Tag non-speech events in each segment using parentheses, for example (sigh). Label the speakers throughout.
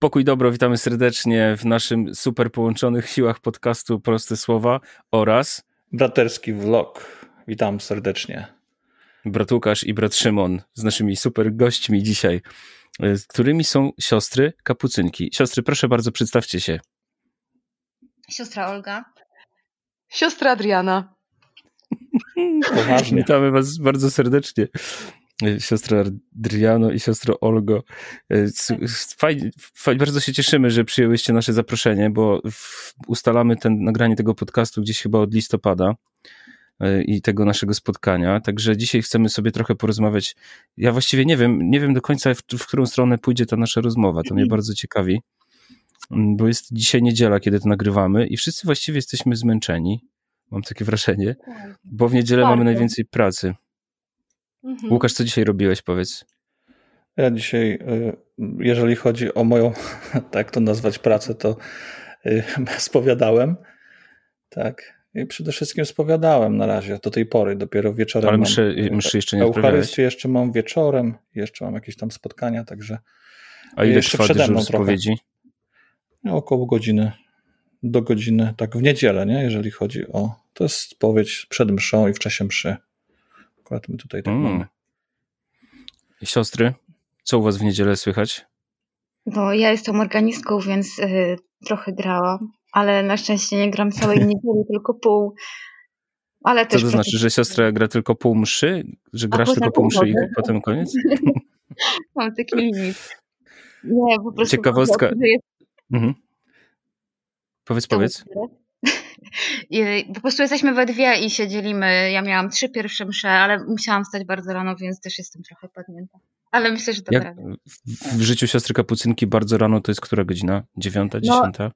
Speaker 1: Pokój dobro, witamy serdecznie w naszym super połączonych siłach podcastu Proste Słowa oraz
Speaker 2: braterski vlog. Witam serdecznie.
Speaker 1: Brat Łukasz i brat Szymon z naszymi super gośćmi dzisiaj, e, z którymi są siostry kapucynki. Siostry, proszę bardzo, przedstawcie się.
Speaker 3: Siostra Olga.
Speaker 4: Siostra Adriana.
Speaker 2: Poważnie. (laughs)
Speaker 1: Witamy was bardzo serdecznie siostra Adriano i siostro Olgo. E, fajnie, fajnie, bardzo się cieszymy, że przyjęłyście nasze zaproszenie, bo ustalamy ten, nagranie tego podcastu gdzieś chyba od listopada e, i tego naszego spotkania. Także dzisiaj chcemy sobie trochę porozmawiać. Ja właściwie nie wiem, nie wiem do końca, w, w którą stronę pójdzie ta nasza rozmowa. To mnie bardzo ciekawi, mm, bo jest dzisiaj niedziela, kiedy to nagrywamy i wszyscy właściwie jesteśmy zmęczeni. Mam takie wrażenie, bo w niedzielę mamy najwięcej pracy. Mhm. Łukasz, co dzisiaj robiłeś, powiedz?
Speaker 2: Ja dzisiaj, y, jeżeli chodzi o moją, (laughs) tak to nazwać, pracę, to y, (laughs) spowiadałem. Tak. I przede wszystkim spowiadałem na razie, do tej pory, dopiero wieczorem.
Speaker 1: Ale mszy, mam, mszy jeszcze nie
Speaker 2: Eucharystię jeszcze mam wieczorem, jeszcze mam jakieś tam spotkania, także.
Speaker 1: A ile jeszcze trwa dyżur spowiedzi?
Speaker 2: No, około godziny, do godziny, tak w niedzielę, nie? jeżeli chodzi o. To jest spowiedź przed mszą i w czasie mszy. Akurat my tutaj tak mm. mamy.
Speaker 1: Siostry, co u was w niedzielę słychać?
Speaker 3: No, ja jestem organistką, więc y, trochę grałam, ale na szczęście nie gram całej (laughs) niedzieli, tylko pół.
Speaker 1: Ale Co to znaczy, że siostra gra tylko pół mszy? Że grasz tylko pół mszy i potem koniec? (laughs)
Speaker 3: Mam taki limit. Nie, po prostu.
Speaker 1: Ciekawostka. Jest... Mhm. Powiedz, powiedz.
Speaker 3: Po prostu jesteśmy we dwie i się dzielimy. Ja miałam trzy pierwsze msze, ale musiałam wstać bardzo rano, więc też jestem trochę padnięta. Ale myślę, że to Jak
Speaker 1: W życiu siostry kapucynki bardzo rano to jest która godzina? Dziewiąta, no. dziesiąta?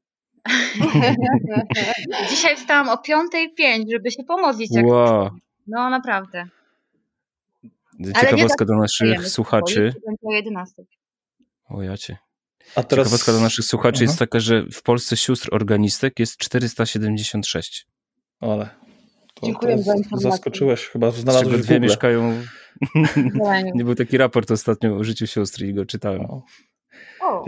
Speaker 1: (laughs)
Speaker 3: Dzisiaj wstałam o piątej pięć, żeby się pomodlić. Jak
Speaker 1: wow.
Speaker 3: No naprawdę.
Speaker 1: Ciekawostka do naszych słuchaczy.
Speaker 3: O 11.
Speaker 1: O jacie. A teraz... Ciekawostka do naszych słuchaczy Aha. jest taka, że w Polsce sióstr organistek jest 476.
Speaker 2: Ale to, Dziękuję to za informację. Zaskoczyłeś, chyba znalazłeś
Speaker 1: czego dwie mieszkają... (laughs) Nie był taki raport ostatnio o życiu siostry i go czytałem. O.
Speaker 2: o.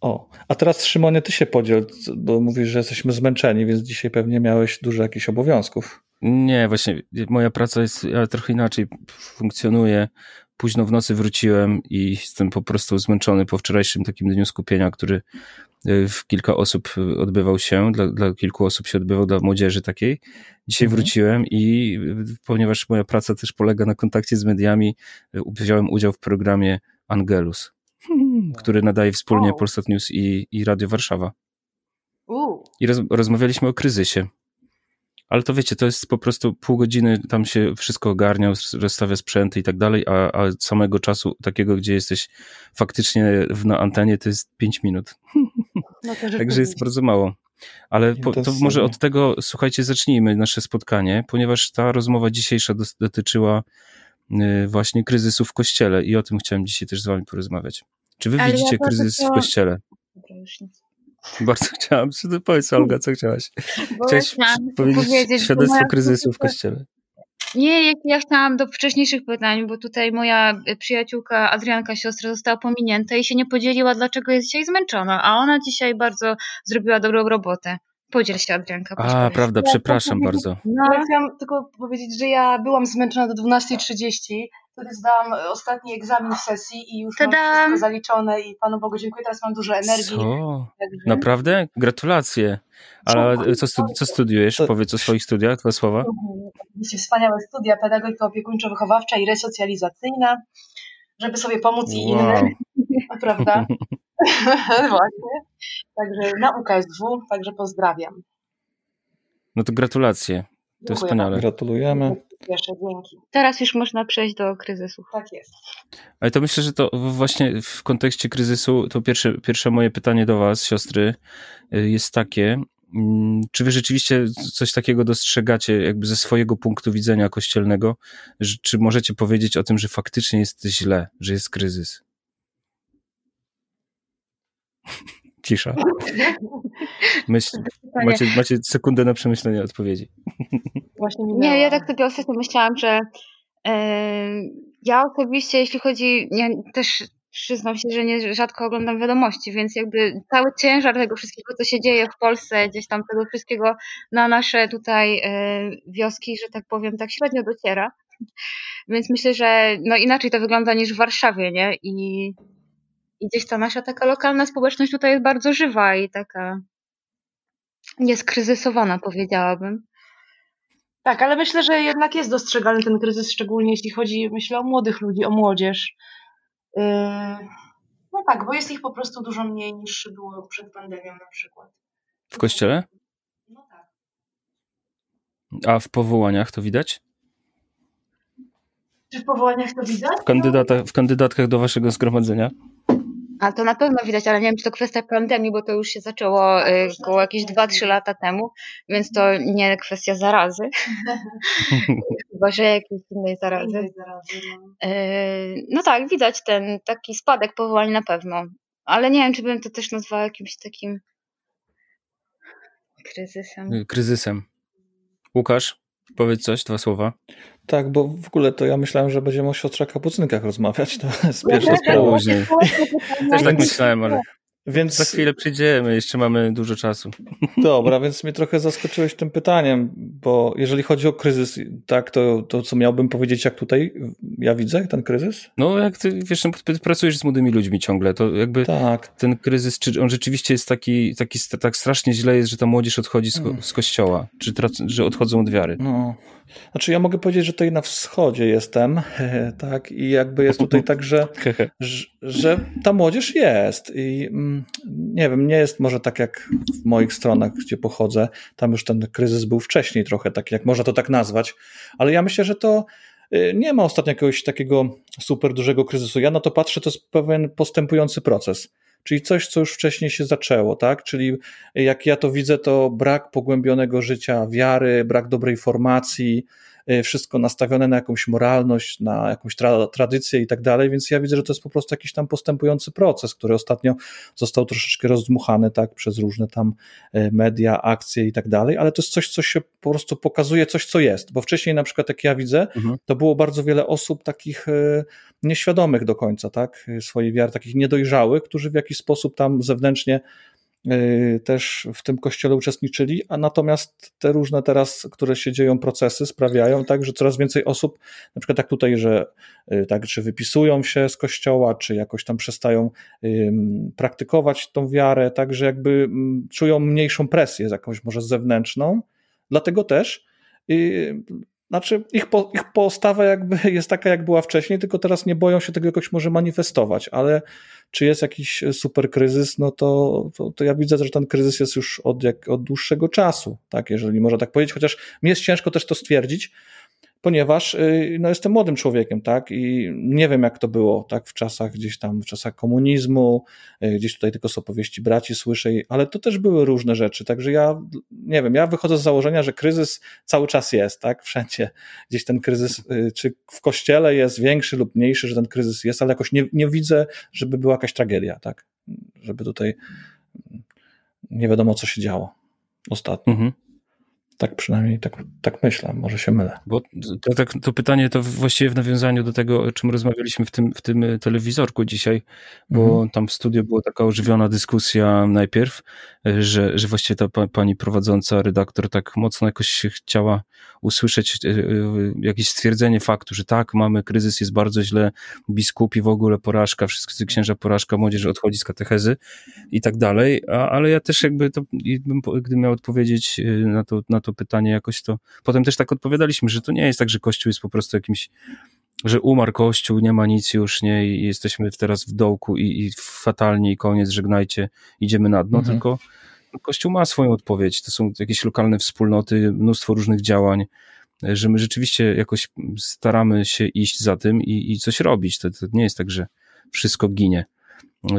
Speaker 2: O, a teraz Szymonie, ty się podziel, bo mówisz, że jesteśmy zmęczeni, więc dzisiaj pewnie miałeś dużo jakichś obowiązków.
Speaker 1: Nie, właśnie moja praca jest, ja trochę inaczej funkcjonuje późno w nocy wróciłem i jestem po prostu zmęczony po wczorajszym takim dniu skupienia, który y, w kilka osób odbywał się, dla, dla kilku osób się odbywał, dla młodzieży takiej. Dzisiaj mhm. wróciłem i y, ponieważ moja praca też polega na kontakcie z mediami, y, wziąłem udział w programie Angelus, (laughs) który nadaje wspólnie oh. Polsat News i, i Radio Warszawa. Uh. I roz, rozmawialiśmy o kryzysie. Ale to wiecie, to jest po prostu pół godziny, tam się wszystko ogarnia, rozstawia sprzęty i tak dalej, a, a samego czasu takiego, gdzie jesteś faktycznie na antenie, to jest pięć minut. No Także jest bardzo mało. Ale po, to może od tego, słuchajcie, zacznijmy nasze spotkanie, ponieważ ta rozmowa dzisiejsza dotyczyła y, właśnie kryzysu w kościele i o tym chciałem dzisiaj też z wami porozmawiać. Czy wy Ale widzicie ja kryzys to... w kościele? Dobra, już nic. (laughs) Bardzo chciałam. Powiedz Olga, co chciałaś? Bo chciałaś ja powiedzieć, powiedzieć świadectwo kryzysu w Kościele.
Speaker 3: Nie, ja chciałam do wcześniejszych pytań, bo tutaj moja przyjaciółka Adrianka, siostra, została pominięta i się nie podzieliła, dlaczego jest dzisiaj zmęczona, a ona dzisiaj bardzo zrobiła dobrą robotę. Podziel się, Adrianka.
Speaker 1: A, prawda, przepraszam bardzo.
Speaker 4: No. Ja chciałam tylko powiedzieć, że ja byłam zmęczona do 12.30, wtedy zdałam ostatni egzamin w sesji i już Tada! mam wszystko zaliczone i Panu Bogu dziękuję, teraz mam dużo energii.
Speaker 1: Co? Także... Naprawdę? Gratulacje. Ale co, studi co studiujesz? Powiedz o swoich studiach, dwa słowa.
Speaker 4: Oczywiście wspaniałe studia, pedagogika opiekuńczo-wychowawcza i resocjalizacyjna, żeby sobie pomóc wow. i (laughs) innym, prawda? (laughs) Właśnie. Także na UKSW, także pozdrawiam.
Speaker 1: No to gratulacje. To jest wspaniale.
Speaker 2: Gratulujemy.
Speaker 3: Cieszę, dzięki. Teraz już można przejść do kryzysu.
Speaker 4: Tak jest.
Speaker 1: Ale to myślę, że to właśnie w kontekście kryzysu, to pierwsze, pierwsze moje pytanie do Was, siostry, y, jest takie. Mm, czy wy rzeczywiście coś takiego dostrzegacie, jakby ze swojego punktu widzenia kościelnego? Czy możecie powiedzieć o tym, że faktycznie jest źle, że jest kryzys? Cisza. (laughs) Myśl, macie, macie sekundę na przemyślenie odpowiedzi. (laughs)
Speaker 3: Właśnie nie, ja tak sobie ostatnio myślałam, że yy, ja osobiście, jeśli chodzi, ja też przyznam się, że nie rzadko oglądam wiadomości, więc jakby cały ciężar tego wszystkiego, co się dzieje w Polsce, gdzieś tam tego wszystkiego na nasze tutaj e, wioski, że tak powiem, tak średnio dociera. (laughs) Więc myślę, że no inaczej to wygląda niż w Warszawie, nie? I, i gdzieś ta nasza taka lokalna społeczność tutaj jest bardzo żywa i taka nieskryzysowana, powiedziałabym.
Speaker 4: Tak, ale myślę, że jednak jest dostrzegalny ten kryzys, szczególnie jeśli chodzi, myślę, o młodych ludzi, o młodzież. Yy, no tak, bo jest ich po prostu dużo mniej niż było przed pandemią na przykład.
Speaker 1: W kościele?
Speaker 4: No tak.
Speaker 1: A w powołaniach to widać?
Speaker 4: Czy w powołaniach to widać?
Speaker 1: W, kandydata, w kandydatkach do waszego zgromadzenia?
Speaker 3: A to na pewno widać, ale nie wiem, czy to kwestia pandemii, bo to już się zaczęło
Speaker 4: Tak,
Speaker 3: y, około jakieś
Speaker 4: zaczęło.
Speaker 3: 2-3 lata temu, więc to nie kwestia zarazy, (laughs) chyba że jakiejś innej zarazy.
Speaker 4: No.
Speaker 3: Y, No tak, widać ten taki spadek powołań na pewno, ale nie wiem, czy bym to też nazwała jakimś takim kryzysem.
Speaker 1: Kryzysem. Łukasz, powiedz coś, dwa słowa.
Speaker 2: Tak, bo w ogóle to ja myślałem, że będziemy o siostrach kapucynkach rozmawiać. To jest
Speaker 3: Ja
Speaker 2: pierwsza
Speaker 3: też
Speaker 2: sprawa.
Speaker 3: Też
Speaker 1: tak myślałem, ale
Speaker 2: Więc
Speaker 1: za chwilę przyjdziemy, jeszcze mamy dużo czasu. (laughs)
Speaker 2: Dobra, więc mnie trochę zaskoczyłeś tym pytaniem, bo jeżeli chodzi o kryzys, tak, to, to co miałbym powiedzieć, jak tutaj ja widzę ten kryzys?
Speaker 1: No jak ty, wiesz, no, pracujesz z młodymi ludźmi ciągle, to jakby
Speaker 2: Tak.
Speaker 1: ten kryzys, czy on rzeczywiście jest taki, taki tak strasznie źle jest, że ta młodzież odchodzi z, ko-
Speaker 2: Mm.
Speaker 1: z kościoła, czy że odchodzą od wiary.
Speaker 2: No. Znaczy ja mogę powiedzieć, że tutaj na wschodzie jestem, (laughs) tak, i jakby jest tutaj (laughs) tak, że, że, że ta młodzież jest i mm, nie wiem, nie jest może tak jak w moich stronach, gdzie pochodzę, tam już ten kryzys był wcześniej trochę, tak jak można to tak nazwać, ale ja myślę, że to y, nie ma ostatnio jakiegoś takiego super dużego kryzysu. Ja na to patrzę, to jest pewien postępujący proces. Czyli coś, co już wcześniej się zaczęło, tak? Czyli jak ja to widzę, to brak pogłębionego życia, wiary, brak dobrej formacji, wszystko nastawione na jakąś moralność, na jakąś tra tradycję i tak dalej, więc ja widzę, że to jest po prostu jakiś tam postępujący proces, który ostatnio został troszeczkę rozdmuchany, tak, przez różne tam y, media, akcje i tak dalej, ale to jest coś, co się po prostu pokazuje, coś, co jest, bo wcześniej na przykład, jak ja widzę,
Speaker 1: Mhm.
Speaker 2: to było bardzo wiele osób takich y, nieświadomych do końca, tak, y, swojej wiary, takich niedojrzałych, którzy w jakiś sposób tam zewnętrznie y, też w tym kościele uczestniczyli, a natomiast te różne teraz, które się dzieją procesy sprawiają tak, że coraz więcej osób, na przykład tak tutaj, że y, tak, czy wypisują się z kościoła, czy jakoś tam przestają praktykować tą wiarę, tak, że jakby ym, czują mniejszą presję, jakąś może zewnętrzną, dlatego też y, znaczy, ich, po, ich postawa jakby (laughs) jest taka, jak była wcześniej, tylko teraz nie boją się tego jakoś może manifestować, ale czy jest jakiś super kryzys, no to, to, to ja widzę, że ten kryzys jest już od, jak, od dłuższego czasu, tak, jeżeli można tak powiedzieć, chociaż mi jest ciężko też to stwierdzić, ponieważ y, no, jestem młodym człowiekiem, tak, i nie wiem, jak to było, tak, w czasach gdzieś tam, w czasach komunizmu, y, gdzieś tutaj tylko z opowieści braci słyszę, ale to też były różne rzeczy, także ja, nie wiem, ja wychodzę z założenia, że kryzys cały czas jest, tak, wszędzie gdzieś ten kryzys, y, czy w kościele jest większy lub mniejszy, że ten kryzys jest, ale jakoś nie, nie widzę, żeby była jakaś tragedia, tak, żeby tutaj nie wiadomo, co się działo ostatnio.
Speaker 1: Mhm.
Speaker 2: Tak przynajmniej tak, tak myślę, może się mylę.
Speaker 1: Bo to, to, to pytanie to właściwie w nawiązaniu do tego, o czym rozmawialiśmy w tym, w tym telewizorku dzisiaj, bo
Speaker 2: Mhm.
Speaker 1: tam w studiu była taka ożywiona dyskusja najpierw, że, że właściwie ta pa- pani prowadząca, redaktor tak mocno jakoś chciała usłyszeć e, e, jakieś stwierdzenie faktu, że tak, mamy kryzys, jest bardzo źle, biskupi w ogóle porażka, wszyscy księża porażka, młodzież odchodzi z katechezy i tak dalej, a, ale ja też jakby to, gdybym miał odpowiedzieć e, na to, na to pytanie jakoś, to potem też tak odpowiadaliśmy, że to nie jest tak, że Kościół jest po prostu jakimś, że umarł Kościół, nie ma nic już, nie, i jesteśmy teraz w dołku i, i fatalnie i koniec, żegnajcie, idziemy na dno,
Speaker 2: Mhm.
Speaker 1: tylko Kościół ma swoją odpowiedź, to są jakieś lokalne wspólnoty, mnóstwo różnych działań, że my rzeczywiście jakoś staramy się iść za tym i, i coś robić, to, to nie jest tak, że wszystko ginie.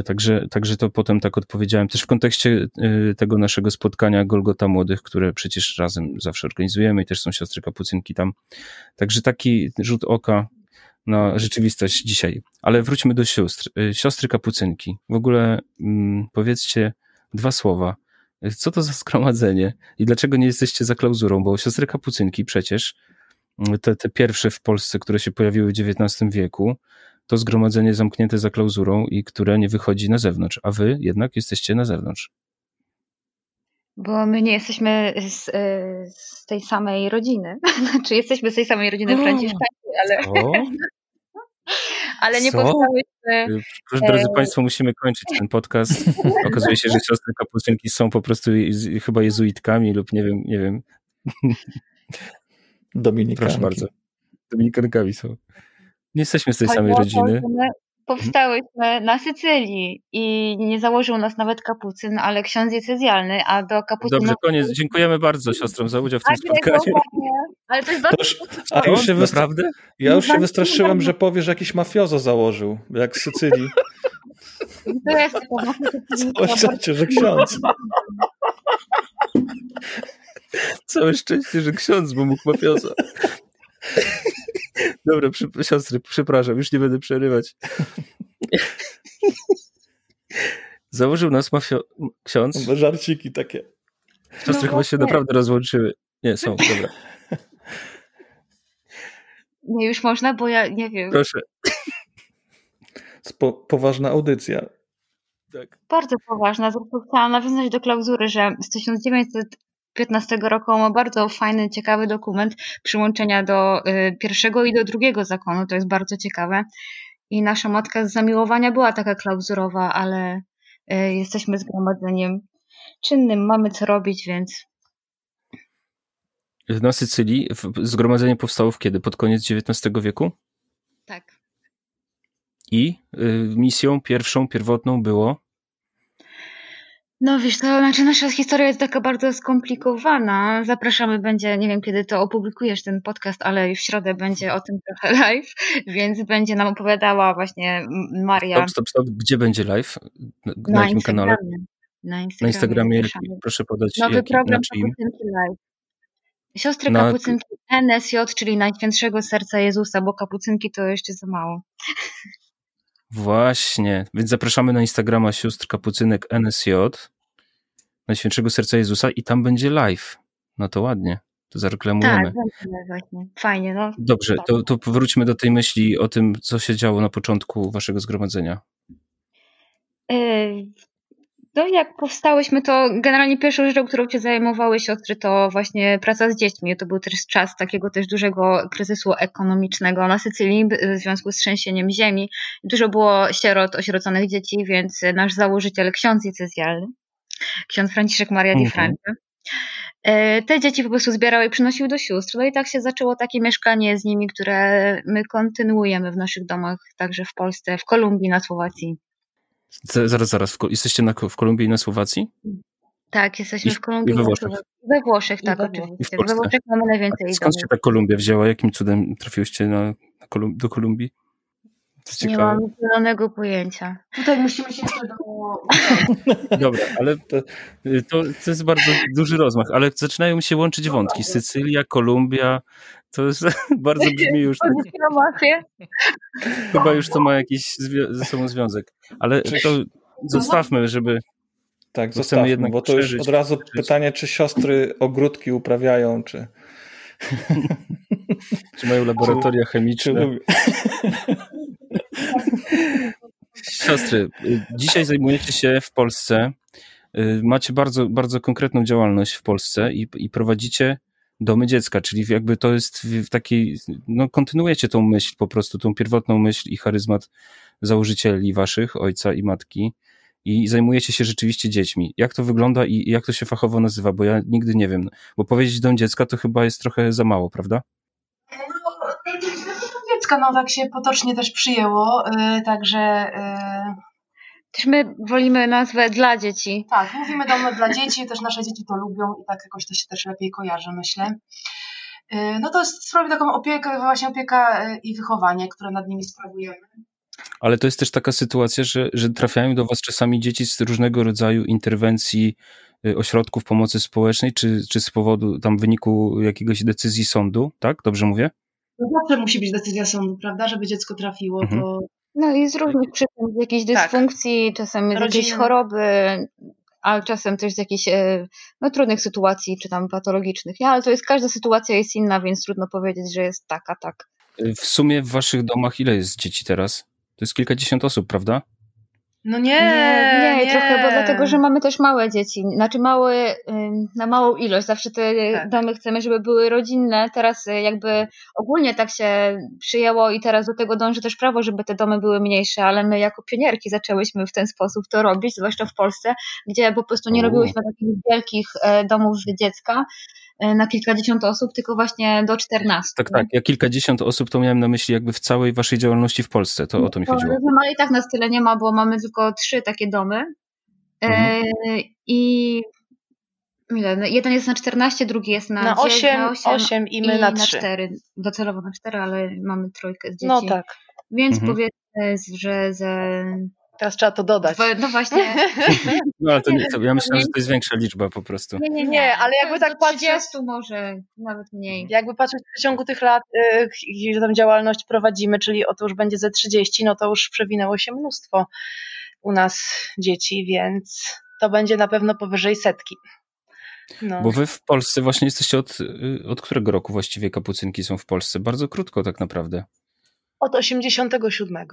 Speaker 1: Także, także to potem tak odpowiedziałem. Też w kontekście y, tego naszego spotkania Golgota Młodych, które przecież razem zawsze organizujemy i też są siostry kapucynki tam. Także taki rzut oka na rzeczywistość dzisiaj. Ale wróćmy do sióstr. Y, Siostry kapucynki. W ogóle mm, powiedzcie dwa słowa. Y, Co to za zgromadzenie i dlaczego nie jesteście za klauzurą? Bo siostry kapucynki przecież, te, te pierwsze w Polsce, które się pojawiły w XIX wieku, to zgromadzenie zamknięte za klauzurą i które nie wychodzi na zewnątrz, a wy jednak jesteście na zewnątrz.
Speaker 3: Bo my nie jesteśmy z, e, z tej samej rodziny. (laughs) Znaczy, jesteśmy z tej samej rodziny franciszkańskiej, ale.
Speaker 1: O? (laughs)
Speaker 3: ale nie
Speaker 1: Co?
Speaker 3: powstałyśmy.
Speaker 1: Proszę, drodzy Państwo, musimy kończyć ten podcast. (laughs) Okazuje się, że siostry kapucynki są po prostu z, chyba jezuitkami lub nie wiem, nie wiem.
Speaker 2: Dominikanki.
Speaker 1: Proszę bardzo. Dominikankami są. Nie jesteśmy z tej samej rodziny.
Speaker 3: my Powstałyśmy na Sycylii i nie założył nas nawet kapucyn, ale ksiądz diecezjalny, a do kapucynów...
Speaker 1: Dobrze, koniec. Dziękujemy bardzo siostrom za udział w tym
Speaker 3: A,
Speaker 1: spotkaniu.
Speaker 3: dokładnie. Ale to jest
Speaker 2: To
Speaker 3: dosyć...
Speaker 2: już, a już się
Speaker 1: Naprawdę?
Speaker 2: ja już się wystraszyłem,
Speaker 3: tak.
Speaker 2: że powie, że jakiś mafiozo założył, jak z Sycylii.
Speaker 3: To jest to,
Speaker 2: Całe szczęście, że ksiądz.
Speaker 1: Całe szczęście, że ksiądz, bo mógł mafioza. Dobra, przy, siostry, przepraszam, już nie będę przerywać. (laughs) Założył nas mafio... ksiądz.
Speaker 2: Żarciki takie.
Speaker 1: Siostry
Speaker 3: No
Speaker 1: chyba się naprawdę rozłączyły. Nie, są, dobra. (laughs)
Speaker 3: Nie, już można, bo ja nie wiem.
Speaker 1: Proszę. (laughs)
Speaker 2: Spo, poważna audycja.
Speaker 1: Tak.
Speaker 3: Bardzo poważna. Zresztą chciałam nawiązać do klauzury, że z 1915 roku ma bardzo fajny, ciekawy dokument przyłączenia do y, pierwszego i do drugiego zakonu. To jest bardzo ciekawe. I nasza matka z zamiłowania była taka klauzurowa, ale y, jesteśmy zgromadzeniem czynnym, mamy co robić, więc
Speaker 1: Na Sycylii zgromadzenie powstało w kiedy? Pod koniec XIX wieku?
Speaker 3: tak.
Speaker 1: I y, misją pierwszą, pierwotną było
Speaker 3: No wiesz, to znaczy nasza historia jest taka bardzo skomplikowana. Zapraszamy, będzie, nie wiem kiedy to opublikujesz ten podcast, ale w środę będzie o tym trochę (laughs) live, więc będzie nam opowiadała właśnie Maria
Speaker 1: Stop, stop, stop. Gdzie będzie live? Na, na jakim kanale?
Speaker 3: Na Instagramie.
Speaker 1: Na Instagramie, proszę podać
Speaker 3: Nowy
Speaker 1: jaki,
Speaker 3: program? Kapucynki Live. Siostry
Speaker 1: Na-
Speaker 3: Kapucynki NSJ, czyli Najświętszego Serca Jezusa, bo kapucynki to jeszcze za mało.
Speaker 1: Właśnie, więc zapraszamy na Instagrama sióstr kapucynek NSJ, Najświętszego Serca Jezusa i tam będzie live. No to ładnie, to zareklamujemy.
Speaker 3: Tak, właśnie. Fajnie, no.
Speaker 1: Dobrze, to, to powróćmy do tej myśli o tym, co się działo na początku waszego zgromadzenia.
Speaker 3: No jak powstałyśmy, to generalnie pierwszą rzeczą, którą się zajmowały siostry, to właśnie praca z dziećmi. To był też czas takiego też dużego kryzysu ekonomicznego na Sycylii w związku z trzęsieniem ziemi. Dużo było sierot, osieroconych dzieci, więc nasz założyciel, ksiądz diecezjalny, ksiądz Franciszek Maria di
Speaker 1: Mhm.
Speaker 3: Francia, yy, te dzieci po prostu zbierał i przynosił do sióstr. No i tak się zaczęło takie mieszkanie z nimi, które my kontynuujemy w naszych domach, także w Polsce, w Kolumbii, na Słowacji.
Speaker 1: Zaraz, zaraz, jesteście na, w Kolumbii i na Słowacji?
Speaker 3: Tak, jesteśmy
Speaker 1: I w-
Speaker 3: w Kolumbii.
Speaker 1: i we
Speaker 3: na
Speaker 1: Włoszech.
Speaker 3: Słowacji. We Włoszech, tak,
Speaker 4: we Włoszech.
Speaker 3: Oczywiście. We Włoszech mamy najwięcej
Speaker 1: Skąd się ta Kolumbia wzięła? Jakim cudem trafiłyście na, na Kolum- do Kolumbii? Jest
Speaker 3: Nie
Speaker 1: ciekawe.
Speaker 3: mam zielonego pojęcia.
Speaker 4: Tutaj musimy się jeszcze do... (laughs)
Speaker 1: Dobra, ale to, to, to jest bardzo duży rozmach, ale zaczynają mi się łączyć wątki. Sycylia, Kolumbia, to jest, (laughs) bardzo brzmi już, tak, chyba już to ma jakiś zwi- ze sobą związek. Ale to zostawmy, żeby,
Speaker 2: Tak, zostawmy,
Speaker 1: jednak
Speaker 2: bo to już
Speaker 1: przeżyć,
Speaker 2: od razu
Speaker 1: przeżyć.
Speaker 2: pytanie, czy siostry ogródki uprawiają, czy...
Speaker 1: czy mają laboratoria chemiczne. Siostry, dzisiaj zajmujecie się w Polsce, y, macie bardzo, bardzo konkretną działalność w Polsce i, i prowadzicie domy dziecka, czyli jakby to jest w takiej, no kontynuujecie tą myśl, po prostu tą pierwotną myśl i charyzmat założycieli waszych, ojca i matki i zajmujecie się rzeczywiście dziećmi. Jak to wygląda i jak to się fachowo nazywa, bo ja nigdy nie wiem, bo powiedzieć dom dziecka to chyba jest trochę za mało, prawda?
Speaker 4: Dziecka, no tak się potocznie też przyjęło, y, także y,
Speaker 3: Też my wolimy nazwę dla dzieci.
Speaker 4: tak, mówimy domy dla dzieci, też nasze dzieci to lubią i tak jakoś to się też lepiej kojarzy, myślę. Y, No to jest sprawi taką opiekę, właśnie opieka i wychowanie, które nad nimi sprawujemy.
Speaker 1: Ale to jest też taka sytuacja, że, że trafiają do Was czasami dzieci z różnego rodzaju interwencji ośrodków pomocy społecznej, czy, czy z powodu tam wyniku jakiegoś decyzji sądu, tak? Dobrze mówię?
Speaker 4: No zawsze musi być decyzja sądu, prawda, żeby dziecko trafiło,
Speaker 1: Mhm.
Speaker 4: to
Speaker 3: No i z różnych przyczyn, z jakiejś
Speaker 4: Tak.
Speaker 3: dysfunkcji, czasem z jakiejś choroby, a czasem też z jakichś e, no, trudnych sytuacji, czy tam patologicznych. Nie, ale to jest, każda sytuacja jest inna, więc trudno powiedzieć, że jest taka, tak.
Speaker 1: W sumie w Waszych domach ile jest dzieci teraz? To jest kilkadziesiąt osób, prawda?
Speaker 4: No nie,
Speaker 3: nie,
Speaker 4: nie,
Speaker 3: trochę, bo dlatego, że mamy też małe dzieci, znaczy małe, na małą ilość, zawsze te tak. domy chcemy, żeby były rodzinne, teraz y, jakby ogólnie tak się przyjęło i teraz do tego dąży też prawo, żeby te domy były mniejsze, ale my jako pionierki zaczęłyśmy w ten sposób to robić, zwłaszcza w Polsce, gdzie po prostu nie robiłyśmy takich wielkich e, domów dziecka, na kilkadziesiąt osób, tylko właśnie do 14.
Speaker 1: Tak, tak. Ja kilkadziesiąt osób to miałem na myśli jakby w całej waszej działalności w Polsce. To o to mi chodziło.
Speaker 3: No ale i tak nas tyle nie ma, bo mamy tylko trzy takie domy. E, mhm. I ile? No, jeden jest na 14, drugi jest na,
Speaker 4: na 8, na 8, 8 i my i na 3.
Speaker 3: na 4. Docelowo na 4, ale mamy trójkę z dzieci.
Speaker 4: No tak.
Speaker 3: Więc mhm. powiedzmy, że ze
Speaker 4: Teraz trzeba to dodać.
Speaker 3: No właśnie. (laughs)
Speaker 1: No ale to nie, to ja myślę, że to jest większa liczba po prostu.
Speaker 3: Nie, nie, nie, ale jakby tak patrzeć... 30 może, nawet mniej.
Speaker 4: Jakby patrzeć w ciągu tych lat, że tam działalność prowadzimy, czyli oto już będzie ze 30, no to już przewinęło się mnóstwo u nas dzieci, więc to będzie na pewno powyżej setki.
Speaker 1: No. Bo wy w Polsce właśnie jesteście od, y, od którego roku właściwie kapucynki są w Polsce? Bardzo krótko tak naprawdę.
Speaker 4: Od 87.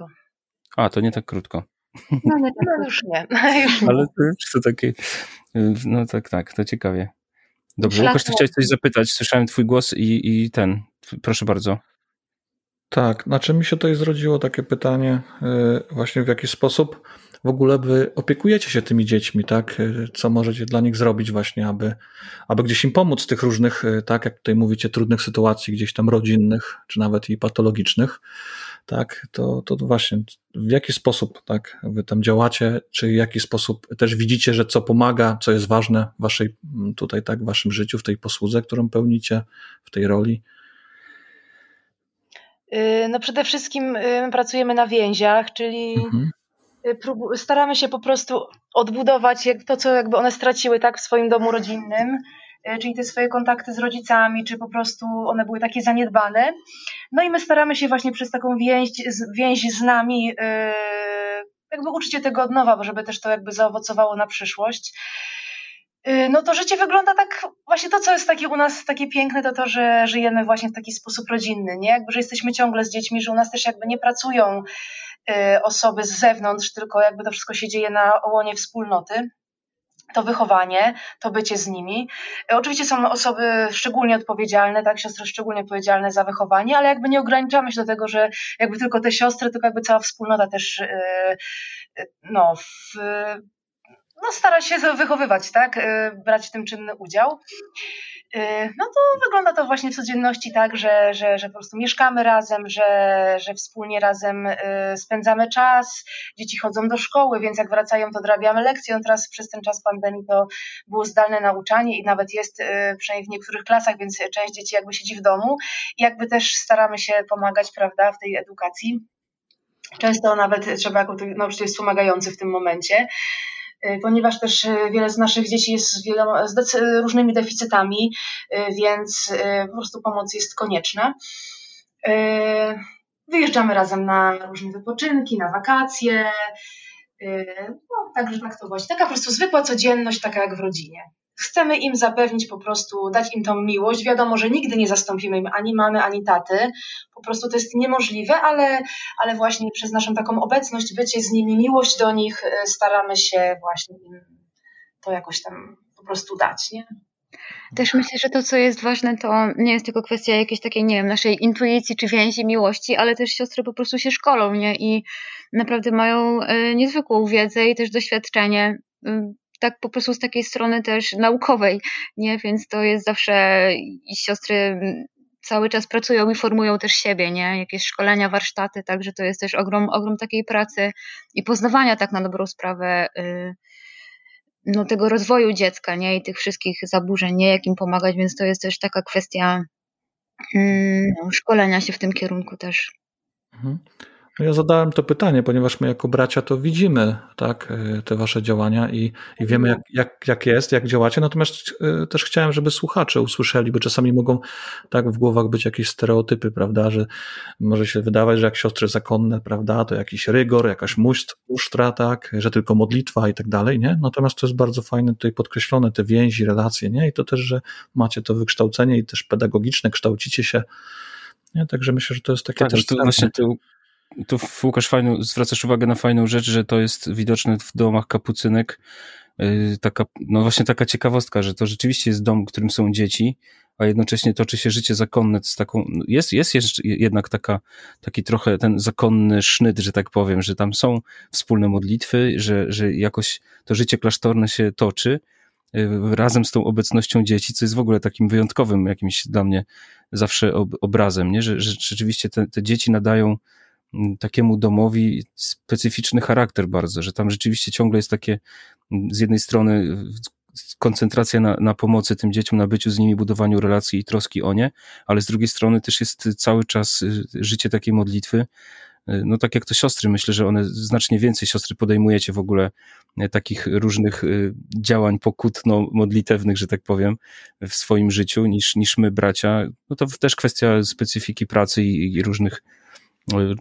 Speaker 1: A, to nie tak krótko.
Speaker 4: No, no, (laughs) no już nie. (laughs)
Speaker 1: Ale to, to takie, no tak, tak, to ciekawie. Dobrze, Łukasz, ty chciałeś coś zapytać, słyszałem twój głos i, i ten, proszę bardzo.
Speaker 2: Tak, znaczy mi się tutaj zrodziło takie pytanie, y, właśnie w jaki sposób w ogóle wy opiekujecie się tymi dziećmi, tak? Y, co możecie dla nich zrobić właśnie, aby, aby gdzieś im pomóc w tych różnych, y, tak jak tutaj mówicie, trudnych sytuacji, gdzieś tam rodzinnych, czy nawet i patologicznych tak, to, to właśnie w jaki sposób tak, wy tam działacie, czy w jaki sposób też widzicie, że co pomaga, co jest ważne w waszej tutaj tak, w waszym życiu, w tej posłudze, którą pełnicie, w tej roli?
Speaker 4: Y, no przede wszystkim y, pracujemy na więziach, czyli mhm. Y, staramy się po prostu odbudować to, co jakby one straciły tak w swoim domu rodzinnym czyli te swoje kontakty z rodzicami, czy po prostu one były takie zaniedbane. No i my staramy się właśnie przez taką więź, więź z nami e, jakby uczyć tego od nowa, żeby też to jakby zaowocowało na przyszłość. E, no to życie wygląda tak, właśnie to, co jest takie u nas takie piękne, to to, że żyjemy właśnie w taki sposób rodzinny, nie? Jakby, że jesteśmy ciągle z dziećmi, że u nas też jakby nie pracują osoby z zewnątrz, tylko jakby to wszystko się dzieje na łonie wspólnoty to wychowanie, to bycie z nimi. E, oczywiście są osoby szczególnie odpowiedzialne, tak, siostry szczególnie odpowiedzialne za wychowanie, ale jakby nie ograniczamy się do tego, że jakby tylko te siostry, tylko jakby cała wspólnota też yy, no, w, no, stara się wychowywać, tak, brać w tym czynny udział. Y, no to wygląda to właśnie w codzienności tak, że, że, że po prostu mieszkamy razem, że, że wspólnie razem y, spędzamy czas, dzieci chodzą do szkoły, więc jak wracają, to drabiamy lekcje. No teraz przez ten czas pandemii to było zdalne nauczanie i nawet jest y, przynajmniej w niektórych klasach, więc część dzieci jakby siedzi w domu i jakby też staramy się pomagać, prawda, w tej edukacji. Często nawet trzeba jako nauczyciel wspomagający w tym momencie. Y, ponieważ też y, wiele z naszych dzieci jest z, wieloma, z różnymi deficytami, y, więc po prostu pomoc jest konieczna. Wyjeżdżamy razem na różne wypoczynki, na wakacje. No, także tak to właśnie. Taka po prostu zwykła codzienność, taka jak w rodzinie. Chcemy im zapewnić po prostu, dać im tą miłość. Wiadomo, że nigdy nie zastąpimy im ani mamy, ani taty. Po prostu to jest niemożliwe, ale, ale właśnie przez naszą taką obecność, bycie z nimi, miłość do nich, y, staramy się właśnie im to jakoś tam po prostu dać, nie?
Speaker 3: Też myślę, że to, co jest ważne, to nie jest tylko kwestia jakiejś takiej, nie wiem, naszej intuicji czy więzi, miłości, ale też siostry po prostu się szkolą, nie? I naprawdę mają y, niezwykłą wiedzę i też doświadczenie y, tak po prostu z takiej strony też naukowej, nie? Więc to jest zawsze i siostry cały czas pracują i formują też siebie, nie? Jakieś szkolenia, warsztaty, także to jest też ogrom, ogrom takiej pracy i poznawania tak na dobrą sprawę y, no, tego rozwoju dziecka, nie? I tych wszystkich zaburzeń, nie? Jak im pomagać, więc to jest też taka kwestia mm, no, szkolenia się w tym kierunku też.
Speaker 2: Mhm. Ja zadałem to pytanie, ponieważ my jako bracia to widzimy, tak, e, te wasze działania i, i wiemy, jak, jak, jak jest, jak działacie. Natomiast e, też chciałem, żeby słuchacze usłyszeli, bo czasami mogą tak w głowach być jakieś stereotypy, prawda, że może się wydawać, że jak siostry zakonne, prawda, to jakiś rygor, jakaś musztra, tak, że tylko modlitwa i tak dalej, nie? Natomiast to jest bardzo fajne tutaj podkreślone, te więzi, relacje, nie? I to też, że macie to wykształcenie i też pedagogiczne, kształcicie się, nie? Także myślę, że to jest takie
Speaker 1: tak,
Speaker 2: też...
Speaker 1: To właśnie tu Łukasz fajną, zwracasz uwagę na fajną rzecz, że to jest widoczne w domach kapucynek. Y, taka, no właśnie taka ciekawostka, że to rzeczywiście jest dom, w którym są dzieci, a jednocześnie toczy się życie zakonne z taką, jest, jest jeszcze jednak taka, taki trochę ten zakonny sznyt, że tak powiem, że tam są wspólne modlitwy, że, że jakoś to życie klasztorne się toczy, y, razem z tą obecnością dzieci, co jest w ogóle takim wyjątkowym jakimś dla mnie zawsze obrazem, nie? Że, że rzeczywiście te, te dzieci nadają takiemu domowi specyficzny charakter bardzo, że tam rzeczywiście ciągle jest takie mm, z jednej strony koncentracja na, na pomocy tym dzieciom, na byciu z nimi, budowaniu relacji i troski o nie, ale z drugiej strony też jest cały czas y, życie takiej modlitwy. Y, no tak jak to siostry, myślę, że one znacznie więcej siostry podejmujecie w ogóle y, takich różnych działań pokutno-modlitewnych, że tak powiem, w swoim życiu niż, niż my bracia. No to też kwestia specyfiki pracy i, i różnych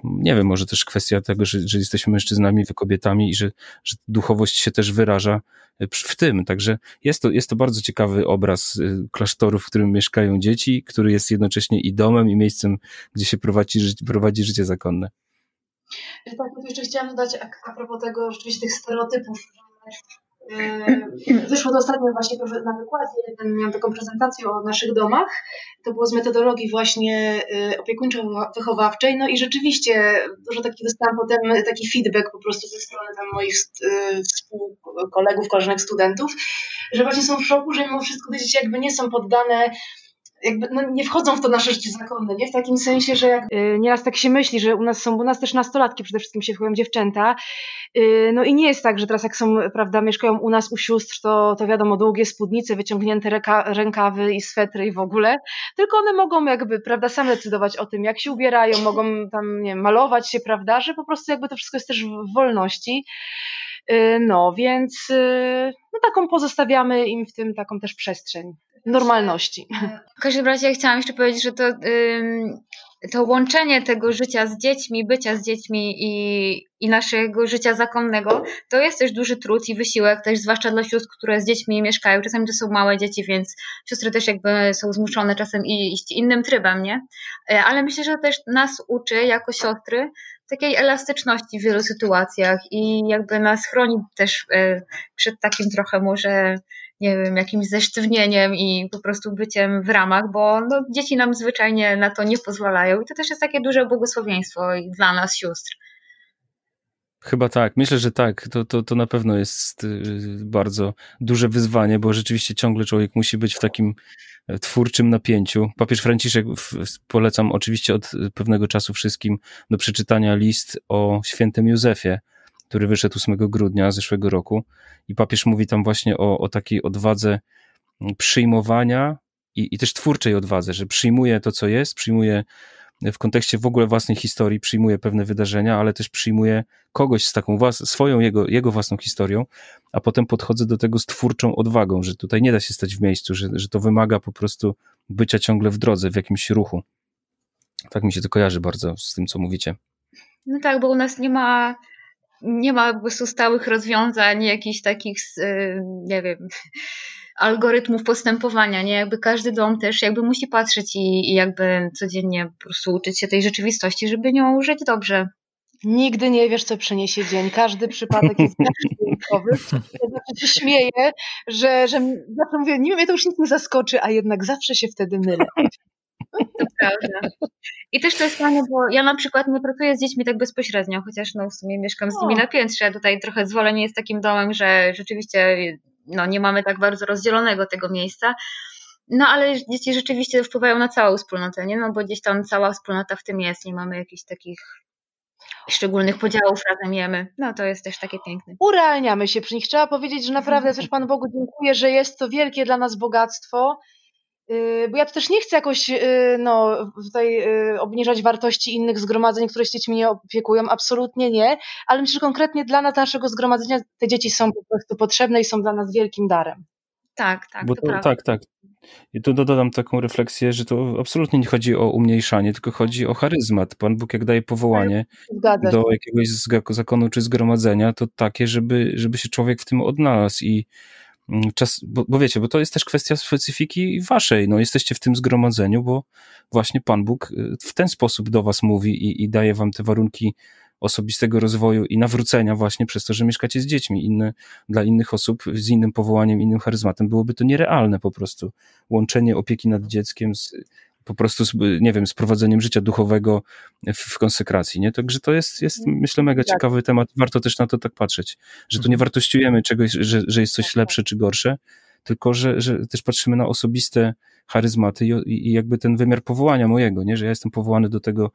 Speaker 1: nie wiem, może też kwestia tego, że, że jesteśmy mężczyznami, wy kobietami i że, że duchowość się też wyraża w tym. Także jest to, jest to bardzo ciekawy obraz y, klasztoru, w którym mieszkają dzieci, który jest jednocześnie i domem, i miejscem, gdzie się prowadzi, prowadzi życie zakonne.
Speaker 4: Tak, jeszcze chciałam dodać a, a propos tego rzeczywiście tych stereotypów, wyszło to ostatnio właśnie na wykładzie, miałam taką prezentację o naszych domach. To było z metodologii właśnie yy, opiekuńczo-wychowawczej. No i rzeczywiście dużo takich dostałam potem taki feedback po prostu ze strony tam moich yy, współkolegów, koleżanek, studentów, że właśnie są w szoku, że mimo wszystko te dzieci jakby nie są poddane jakby no, nie wchodzą w to nasze życie zakonne, nie? W takim sensie, że jak, yy, nieraz tak się myśli, że u nas są, u nas też nastolatki przede wszystkim się wchodzą dziewczęta, yy, no i nie jest tak, że teraz jak są, prawda, mieszkają u nas u sióstr, to, to wiadomo, długie spódnice, wyciągnięte ręka, rękawy i swetry i w ogóle, tylko one mogą jakby, prawda, same decydować o tym, jak się ubierają, mogą tam, nie wiem, malować się, prawda, że po prostu jakby to wszystko jest też w wolności. Y, no, więc y, no, taką pozostawiamy im w tym taką też przestrzeń normalności.
Speaker 3: W każdym razie chciałam jeszcze powiedzieć, że to, to łączenie tego życia z dziećmi, bycia z dziećmi i, i naszego życia zakonnego, to jest też duży trud i wysiłek, też zwłaszcza dla sióstr, które z dziećmi mieszkają. Czasami to są małe dzieci, więc siostry też jakby są zmuszone czasem iść innym trybem, nie? E, ale myślę, że też nas uczy jako siostry takiej elastyczności w wielu sytuacjach i jakby nas chroni też e, przed takim trochę może nie wiem, jakimś zesztywnieniem i po prostu byciem w ramach, bo no, dzieci nam zwyczajnie na to nie pozwalają i to też jest takie duże błogosławieństwo dla nas, sióstr.
Speaker 1: Chyba tak, myślę, że tak. To, to, to na pewno jest y, bardzo duże wyzwanie, bo rzeczywiście ciągle człowiek musi być w takim e, twórczym napięciu. Papież Franciszek polecam oczywiście od pewnego czasu wszystkim do przeczytania list o świętym Józefie, który wyszedł 8 grudnia zeszłego roku. I papież mówi tam właśnie o, o takiej odwadze przyjmowania i, i też twórczej odwadze, że przyjmuje to, co jest, przyjmuje w kontekście w ogóle własnej historii, przyjmuje pewne wydarzenia, ale też przyjmuje kogoś z taką włas- swoją, jego, jego własną historią, a potem podchodzę do tego z twórczą odwagą, że tutaj nie da się stać w miejscu, że, że to wymaga po prostu bycia ciągle w drodze, w jakimś ruchu. Tak mi się to kojarzy bardzo z tym, co mówicie.
Speaker 3: No tak, bo u nas nie ma nie ma po prostu stałych rozwiązań, jakichś takich, y, nie wiem, algorytmów postępowania, nie? Jakby każdy dom też jakby musi patrzeć i, i jakby codziennie po prostu uczyć się tej rzeczywistości, żeby nią żyć dobrze.
Speaker 4: Nigdy nie wiesz, co przyniesie dzień. Każdy przypadek jest (laughs) wyjątkowy. Ja zawsze się śmieję, że, że zawsze mówię, nie wiem, mnie to już nic nie zaskoczy, a jednak zawsze się wtedy mylę.
Speaker 3: To prawda. I też to jest fajne, bo ja na przykład nie pracuję z dziećmi tak bezpośrednio, chociaż no w sumie mieszkam z nimi na piętrze. Tutaj trochę zwolenie jest takim domem, że rzeczywiście no, nie mamy tak bardzo rozdzielonego tego miejsca. No ale dzieci rzeczywiście wpływają na całą wspólnotę, nie? No bo gdzieś tam cała wspólnota w tym jest, nie mamy jakichś takich szczególnych podziałów razem jemy. No to jest też takie piękne.
Speaker 4: Urealniamy się przy nich. Trzeba powiedzieć, że naprawdę też Panu Bogu dziękuję, że jest to wielkie dla nas bogactwo bo ja to też nie chcę jakoś y, no, tutaj y, obniżać wartości innych zgromadzeń, które się dziećmi nie opiekują, absolutnie nie, ale myślę, że konkretnie dla nas, naszego zgromadzenia te dzieci są po prostu potrzebne i są dla nas wielkim darem.
Speaker 3: Tak, tak,
Speaker 1: Bo to, to tak, tak. I tu dodam taką refleksję, że to absolutnie nie chodzi o umniejszanie, tylko chodzi o charyzmat. Pan Bóg jak daje powołanie Zgadza. do jakiegoś zakonu czy zgromadzenia, to takie, żeby, żeby się człowiek w tym odnalazł i czas, bo, bo, wiecie, bo to jest też kwestia specyfiki waszej, no jesteście w tym zgromadzeniu, bo właśnie Pan Bóg y, w ten sposób do was mówi i, i daje wam te warunki osobistego rozwoju i nawrócenia właśnie przez to, że mieszkacie z dziećmi. Inne, dla innych osób z innym powołaniem, innym charyzmatem byłoby to nierealne po prostu. Łączenie opieki nad dzieckiem z po prostu, z, nie wiem, z prowadzeniem życia duchowego w, w konsekracji, nie? Także to jest, jest myślę, mega tak. ciekawy temat. Warto też na to tak patrzeć, że tu nie mhm. wartościujemy czegoś, że, że jest coś tak, lepsze tak. czy gorsze, tylko że, że też patrzymy na osobiste charyzmaty i, i jakby ten wymiar powołania mojego, nie? Że ja jestem powołany do tego,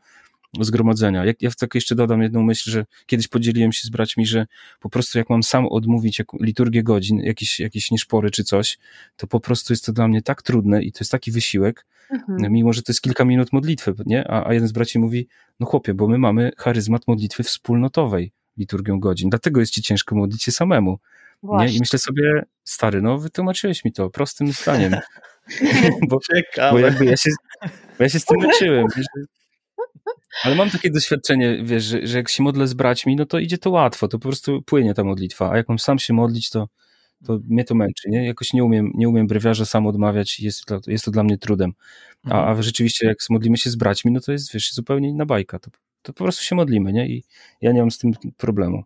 Speaker 1: zgromadzenia. Jak, ja tak jeszcze dodam jedną myśl, że kiedyś podzieliłem się z braćmi, że po prostu jak mam sam odmówić liturgię godzin, jakieś, jakieś nieszpory czy coś, to po prostu jest to dla mnie tak trudne i to jest taki wysiłek, mhm. mimo że to jest kilka minut modlitwy, nie? A, a jeden z braci mówi, no chłopie, bo my mamy charyzmat modlitwy wspólnotowej liturgią godzin, dlatego jest ci ciężko modlić się samemu. Nie? I myślę sobie, stary, no wytłumaczyłeś mi to prostym zdaniem. (laughs) (laughs) bo, bo jakby ja się, bo ja się z tym (laughs) leczyłem. Ale mam takie doświadczenie, wiesz, że, że, jak się modlę z braćmi, no to idzie to łatwo, to po prostu płynie ta modlitwa, a jak mam sam się modlić, to, to mnie to męczy, nie? Jakoś nie umiem, nie umiem brewiarza sam odmawiać i jest, to, jest to dla mnie trudem. A, mhm. a rzeczywiście jak modlimy się z braćmi, no to jest, wiesz, zupełnie inna bajka, to, to po prostu się modlimy, nie? I ja nie mam z tym problemu.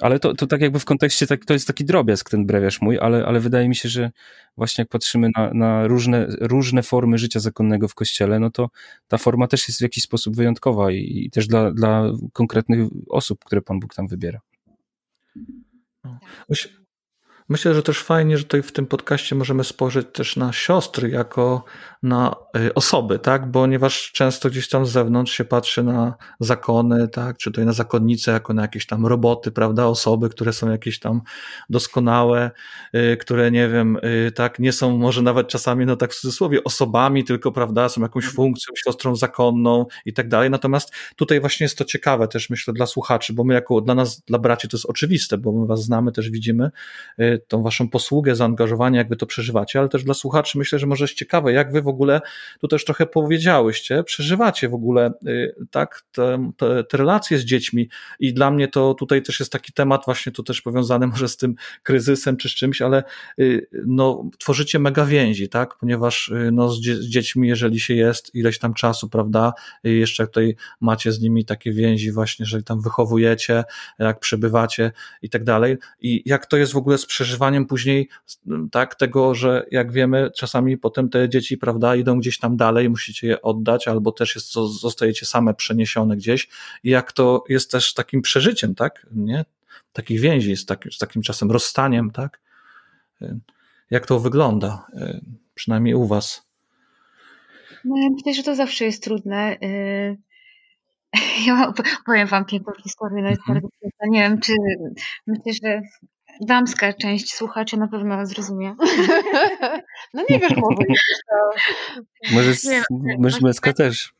Speaker 1: Ale to, to tak jakby w kontekście, tak, to jest taki drobiazg ten brewiarz mój, ale, ale wydaje mi się, że właśnie jak patrzymy na, na różne, różne formy życia zakonnego w kościele, no to ta forma też jest w jakiś sposób wyjątkowa i, i też dla, dla konkretnych osób, które Pan Bóg tam wybiera.
Speaker 2: Myślę, że też fajnie, że tutaj w tym podcaście możemy spojrzeć też na siostry jako na y, osoby, tak? Ponieważ często gdzieś tam z zewnątrz się patrzy na zakony, tak? Czy tutaj na zakonnice jako na jakieś tam roboty, prawda? Osoby, które są jakieś tam doskonałe, y, które nie wiem, y, tak? Nie są może nawet czasami, no tak w cudzysłowie, osobami, tylko, prawda? Są jakąś mhm. funkcją, siostrą zakonną i tak dalej. Natomiast tutaj właśnie jest to ciekawe też, myślę, dla słuchaczy, bo my jako, dla nas, dla braci to jest oczywiste, bo my was znamy, też widzimy tą waszą posługę, zaangażowanie, jak wy to przeżywacie, ale też dla słuchaczy myślę, że może jest ciekawe, jak wy w ogóle, tu też trochę powiedziałyście, przeżywacie w ogóle y, tak, te, te, te relacje z dziećmi. I dla mnie to tutaj też jest taki temat właśnie tu też powiązany (laughs) może z tym kryzysem czy z czymś, ale y, no, tworzycie mega więzi, tak, ponieważ y, no, z, dzie z dziećmi, jeżeli się jest ileś tam czasu, prawda, jeszcze tutaj macie z nimi takie więzi właśnie, jeżeli tam wychowujecie, jak przebywacie i tak dalej. I jak to jest w ogóle z przeżywaniem później tak, tego, że jak wiemy, czasami potem te dzieci, prawda, idą gdzieś tam dalej, musicie je oddać, albo też jest, zostajecie same przeniesione gdzieś i jak to jest też takim przeżyciem, tak, nie? Takich więzi z, tak, z takim czasem rozstaniem, tak? Jak to wygląda, przynajmniej u was?
Speaker 3: No, ja myślę, że to zawsze jest trudne. Y, (laughs) ja powiem wam piękną historię, no jest mhm. bardzo Nie wiem, czy myślę, że damska część słuchaczy na pewno zrozumie. (laughs)
Speaker 4: No nie wiesz, (laughs) może
Speaker 1: Może, z, może męska też.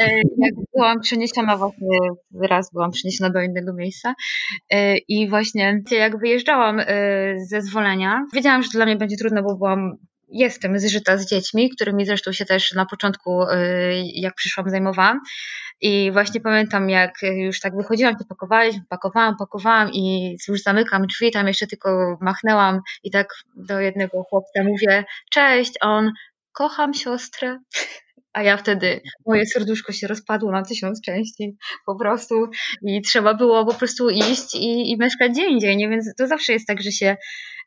Speaker 3: E, jak byłam przeniesiona właśnie, raz byłam przeniesiona do innego miejsca e, i właśnie jak wyjeżdżałam e, ze zwolenia, wiedziałam, że dla mnie będzie trudno, bo byłam jestem zżyta z dziećmi, którymi zresztą się też na początku, jak przyszłam, zajmowałam. I właśnie pamiętam, jak już tak wychodziłam, to pakowaliśmy, pakowałam, pakowałam i już zamykam drzwi, tam jeszcze tylko machnęłam i tak do jednego chłopca mówię, cześć, on, kocham siostrę. (laughs) A ja wtedy, moje serduszko się rozpadło na tysiąc części po prostu i trzeba było po prostu iść i, i mieszkać gdzie indziej, nie? Więc to zawsze jest tak, że się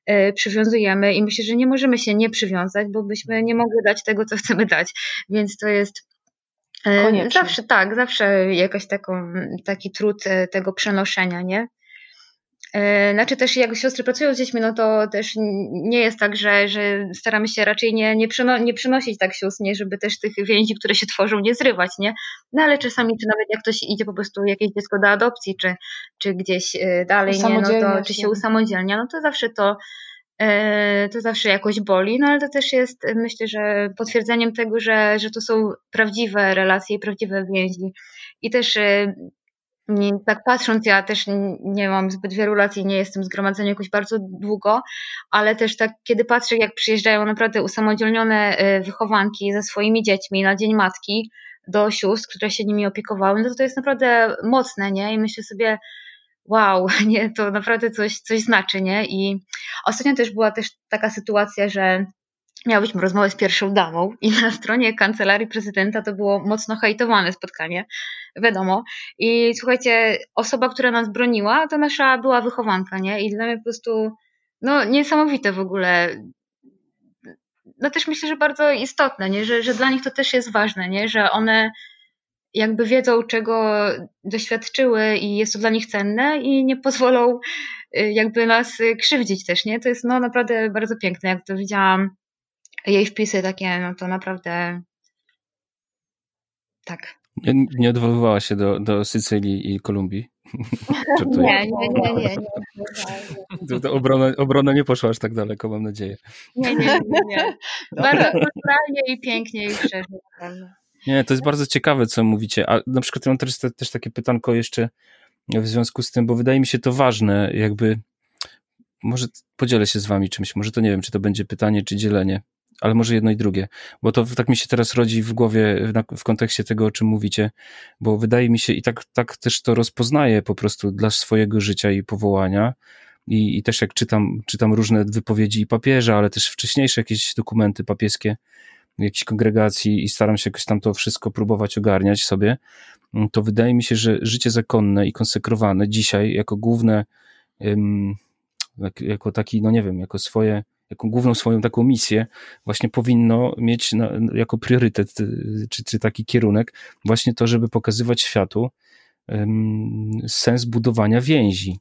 Speaker 3: y, przywiązujemy i myślę, że nie możemy się nie przywiązać, bo byśmy nie mogli dać tego, co chcemy dać. Więc to jest E, Koniecznie. Zawsze tak, zawsze jakaś taką, taki trud e, tego przenoszenia, nie? E, znaczy też jak siostry pracują z dziećmi, no to też nie jest tak, że, że staramy się raczej nie, nie, przeno, nie przenosić tak sióstr, nie, żeby też tych więzi, które się tworzą, nie zrywać, nie? No ale czasami, czy nawet jak ktoś idzie po prostu jakieś dziecko do adopcji, czy, czy gdzieś dalej, nie, no to czy się usamodzielnia, no to zawsze to E, to zawsze jakoś boli, no ale to też jest, myślę, że potwierdzeniem tego, że, że to są prawdziwe relacje i prawdziwe więzi. I też e, tak patrząc, ja też nie mam zbyt wielu lat i nie jestem w zgromadzeniu jakoś bardzo długo, ale też tak, kiedy patrzę, jak przyjeżdżają naprawdę usamodzielnione e, wychowanki ze swoimi dziećmi na Dzień Matki do sióstr, które się nimi opiekowały, no to to jest naprawdę mocne, nie? I myślę sobie, wow, (laughs) nie, to naprawdę coś, coś znaczy, nie? I ostatnio też była też taka sytuacja, że miałyśmy rozmowę z pierwszą damą i na stronie kancelarii prezydenta to było mocno hejtowane spotkanie, wiadomo. I słuchajcie, osoba, która nas broniła, to nasza była wychowanka, nie? I dla mnie po prostu, no niesamowite w ogóle. No też myślę, że bardzo istotne, nie? Że, że dla nich to też jest ważne, nie? Że one jakby wiedzą, czego doświadczyły i jest to dla nich cenne i nie pozwolą y, jakby nas krzywdzić też, nie? To jest no naprawdę bardzo piękne, jak to widziałam jej wpisy takie, no to naprawdę tak.
Speaker 1: Nie, nie odwoływała się do, do Sycylii i Kolumbii? (laughs)
Speaker 3: nie, nie, nie, nie. nie, (laughs)
Speaker 1: To, obrona, obrona nie poszła aż tak daleko, mam nadzieję.
Speaker 3: Nie, nie, nie. nie. (laughs) Bardzo naturalnie i pięknie i szczerze.
Speaker 1: Nie, to jest bardzo ciekawe, co mówicie. A na przykład mam też, też takie pytanko jeszcze w związku z tym, bo wydaje mi się to ważne, jakby może podzielę się z wami czymś, może to nie wiem, czy to będzie pytanie, czy dzielenie ale może jedno i drugie, bo to tak mi się teraz rodzi w głowie w kontekście tego, o czym mówicie, bo wydaje mi się i tak, tak też to rozpoznaję po prostu dla swojego życia i powołania. I, I też jak czytam, czytam różne wypowiedzi i papieża, ale też wcześniejsze jakieś dokumenty papieskie, jakiejś kongregacji i staram się jakoś tam to wszystko próbować ogarniać sobie, to wydaje mi się, że życie zakonne i konsekrowane dzisiaj jako główne, jako taki, no nie wiem, jako swoje jako główną swoją taką misję właśnie powinno mieć na, jako priorytet, y, czy, czy taki kierunek właśnie to, żeby pokazywać światu sens budowania więzi.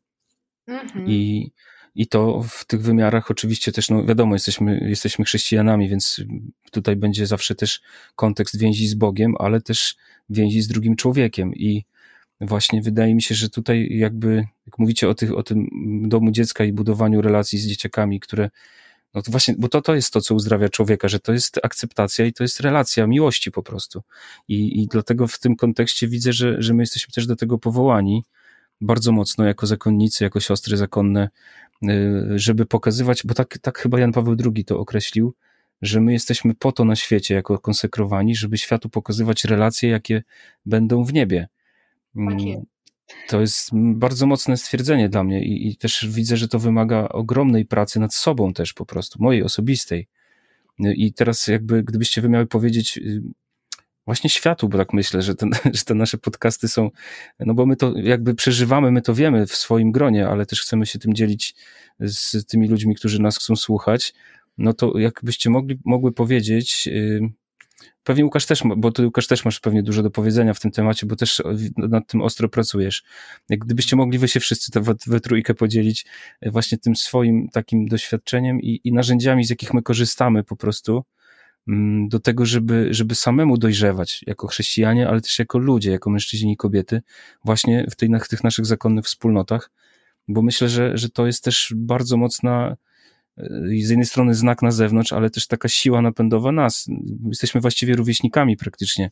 Speaker 1: Mhm. I, I to w tych wymiarach oczywiście też, no wiadomo, jesteśmy, jesteśmy chrześcijanami, więc tutaj będzie zawsze też kontekst więzi z Bogiem, ale też więzi z drugim człowiekiem. I właśnie wydaje mi się, że tutaj jakby, jak mówicie o, tych, o tym domu dziecka i budowaniu relacji z dzieciakami, które no to właśnie, bo to, to jest to, co uzdrawia człowieka, że to jest akceptacja i to jest relacja miłości po prostu. I, i dlatego w tym kontekście widzę, że, że my jesteśmy też do tego powołani bardzo mocno jako zakonnicy, jako siostry zakonne, y, żeby pokazywać, bo tak, tak chyba Jan Paweł II to określił, że my jesteśmy po to na świecie jako konsekrowani, żeby światu pokazywać relacje, jakie będą w niebie.
Speaker 3: Mm,
Speaker 1: to jest bardzo mocne stwierdzenie dla mnie i, i, też widzę, że to wymaga ogromnej pracy nad sobą też po prostu, mojej osobistej. I teraz jakby, gdybyście wy miały powiedzieć y, właśnie światu, bo tak myślę, że, ten, (laughs) że te nasze podcasty są, no bo my to jakby przeżywamy, my to wiemy w swoim gronie, ale też chcemy się tym dzielić z tymi ludźmi, którzy nas chcą słuchać, no to jakbyście mogli, mogły powiedzieć, yy, Pewnie Łukasz też, bo ty Łukasz też masz pewnie dużo do powiedzenia w tym temacie, bo też nad tym ostro pracujesz. Jak gdybyście mogli wy się wszyscy we, we trójkę podzielić e, właśnie tym swoim takim doświadczeniem i, i narzędziami, z jakich my korzystamy po prostu do tego, żeby, żeby samemu dojrzewać jako chrześcijanie, ale też jako ludzie, jako mężczyźni i kobiety właśnie w, tej, w tych naszych zakonnych wspólnotach, bo myślę, że, że to jest też bardzo mocna z jednej strony znak na zewnątrz, ale też taka siła napędowa nas. Jesteśmy właściwie rówieśnikami praktycznie.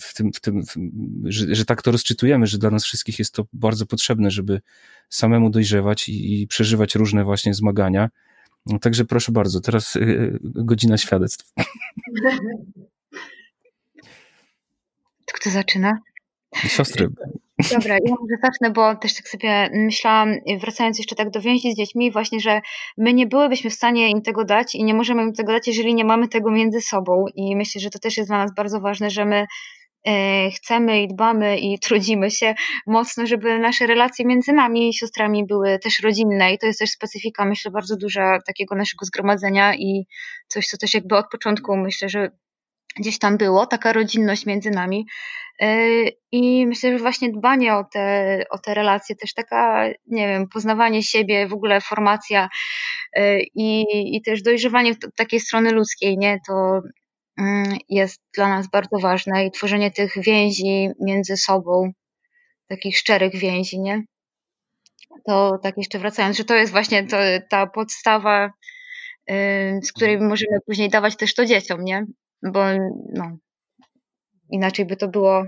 Speaker 1: W tym, w tym, w, że, że tak to rozczytujemy, że dla nas wszystkich jest to bardzo potrzebne, żeby samemu dojrzewać i, i przeżywać różne właśnie zmagania. Także proszę bardzo, teraz y, godzina świadectw. (laughs)
Speaker 3: Kto zaczyna?
Speaker 1: Siostry.
Speaker 3: Dobra, ja może zacznę, bo też tak sobie myślałam, wracając jeszcze tak do więzi z dziećmi, właśnie, że my nie byłybyśmy w stanie im tego dać i nie możemy im tego dać, jeżeli nie mamy tego między sobą. I myślę, że to też jest dla nas bardzo ważne, że my chcemy i dbamy i trudzimy się mocno, żeby nasze relacje między nami i siostrami były też rodzinne i to jest też specyfika, myślę, bardzo duża takiego naszego zgromadzenia i coś, co też jakby od początku myślę, że gdzieś tam było, taka rodzinność między nami. Yy, I myślę, że właśnie dbanie o te, o te relacje, też taka, nie wiem, poznawanie siebie, w ogóle formacja yy, i, i też dojrzewanie takiej strony ludzkiej, nie, to jest dla nas bardzo ważne i tworzenie tych więzi między sobą, takich szczerych więzi, nie? To tak jeszcze wracając, że to jest właśnie to, ta podstawa, z której możemy później dawać też to dzieciom, nie? Bo no, Inaczej by to było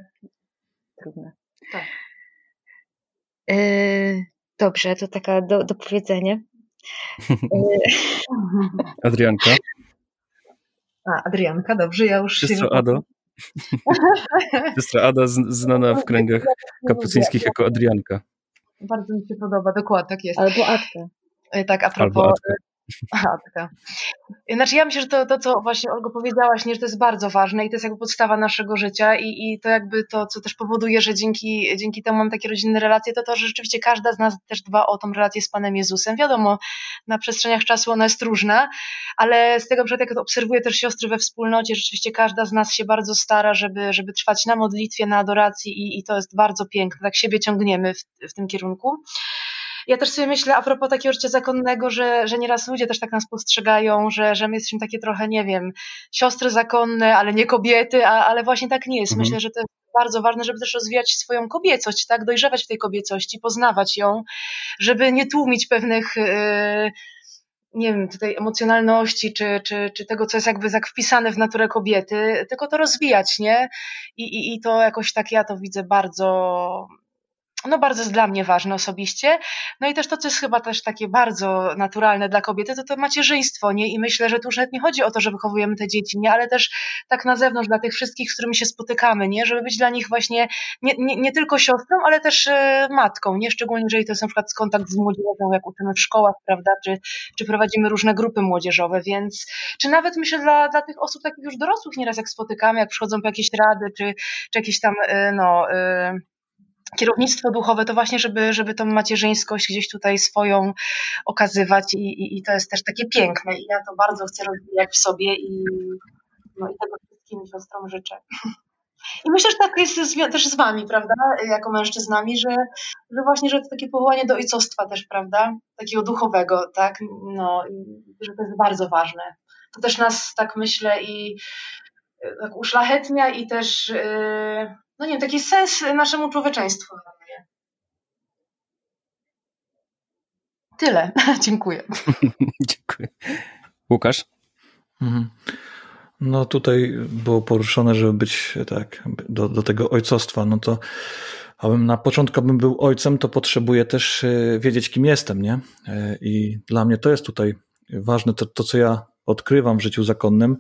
Speaker 3: trudne. Tak. Yy, dobrze, to taka do, dopowiedzenie. (laughs)
Speaker 1: Adrianka.
Speaker 4: A, Adrianka, dobrze, ja już
Speaker 1: Siostra się... Ado. (laughs) Siostra Ada znana w kręgach kapucyńskich jako Adrianka.
Speaker 4: Bardzo mi się podoba, dokładnie, tak jest.
Speaker 3: Albo Atka.
Speaker 4: Tak, a propos, Aha, taka. Znaczy ja myślę, że to, to, co właśnie Olgo powiedziałaś, nie, że to jest bardzo ważne i to jest jakby podstawa naszego życia i, i to jakby to, co też powoduje, że dzięki, dzięki temu mam takie rodzinne relacje, to to, że rzeczywiście każda z nas też dba o tą relację z Panem Jezusem. Wiadomo, na przestrzeniach czasu ona jest różna, ale z tego przykład jak obserwuję też siostry we wspólnocie, rzeczywiście każda z nas się bardzo stara, żeby, żeby trwać na modlitwie, na adoracji i, i to jest bardzo piękne, tak siebie ciągniemy w, w tym kierunku ja też sobie myślę a propos takiego życia zakonnego, że, że nieraz ludzie też tak nas postrzegają, że, że my jesteśmy takie trochę, nie wiem, siostry zakonne, ale nie kobiety, a, ale właśnie tak nie jest. Mhm. Myślę, że to jest bardzo ważne, żeby też rozwijać swoją kobiecość, tak, dojrzewać w tej kobiecości, poznawać ją, żeby nie tłumić pewnych yy, nie wiem, tutaj emocjonalności, czy, czy, czy tego, co jest jakby tak wpisane w naturę kobiety, tylko to rozwijać, nie? I, i, I to jakoś tak ja to widzę bardzo, no bardzo jest dla mnie ważne osobiście. No i też to, co jest chyba też takie bardzo naturalne dla kobiety, to to macierzyństwo, nie? I myślę, że tu już nawet nie chodzi o to, że wychowujemy te dzieci, nie? Ale też tak na zewnątrz dla tych wszystkich, z którymi się spotykamy, nie? Żeby być dla nich właśnie nie, nie, nie tylko siostrą, ale też e, matką, nie? Szczególnie jeżeli to jest na przykład kontakt z młodzieżą, jak uczymy w szkołach, prawda? Czy, czy prowadzimy różne grupy młodzieżowe, więc czy nawet myślę dla, dla tych osób takich już dorosłych nieraz jak spotykamy, jak przychodzą po jakieś rady, czy, czy jakieś tam, e, no... E, kierownictwo duchowe to właśnie, żeby, żeby tą macierzyńskość gdzieś tutaj swoją okazywać i, i, i, to jest też takie piękne i ja to bardzo chcę rozwijać w sobie i, no, i tego wszystkim siostrom życzę. I myślę, że tak jest też z wami, prawda, jako mężczyznami, że, że właśnie, że to takie powołanie do ojcostwa też, prawda, takiego duchowego, tak, no, i że to jest bardzo ważne. To też nas, tak myślę, i tak uszlachetnia i też yy, no nie wiem, taki sens naszemu człowieczeństwu Tyle. (laughs) Dziękuję. (laughs)
Speaker 1: Dziękuję. Łukasz? Mhm.
Speaker 2: No tutaj było poruszone, żeby być tak, do, do tego ojcostwa, no to abym na początku bym był ojcem, to potrzebuję też e, wiedzieć, kim jestem, nie? E, I dla mnie to jest tutaj ważne, to, to co ja odkrywam w życiu zakonnym,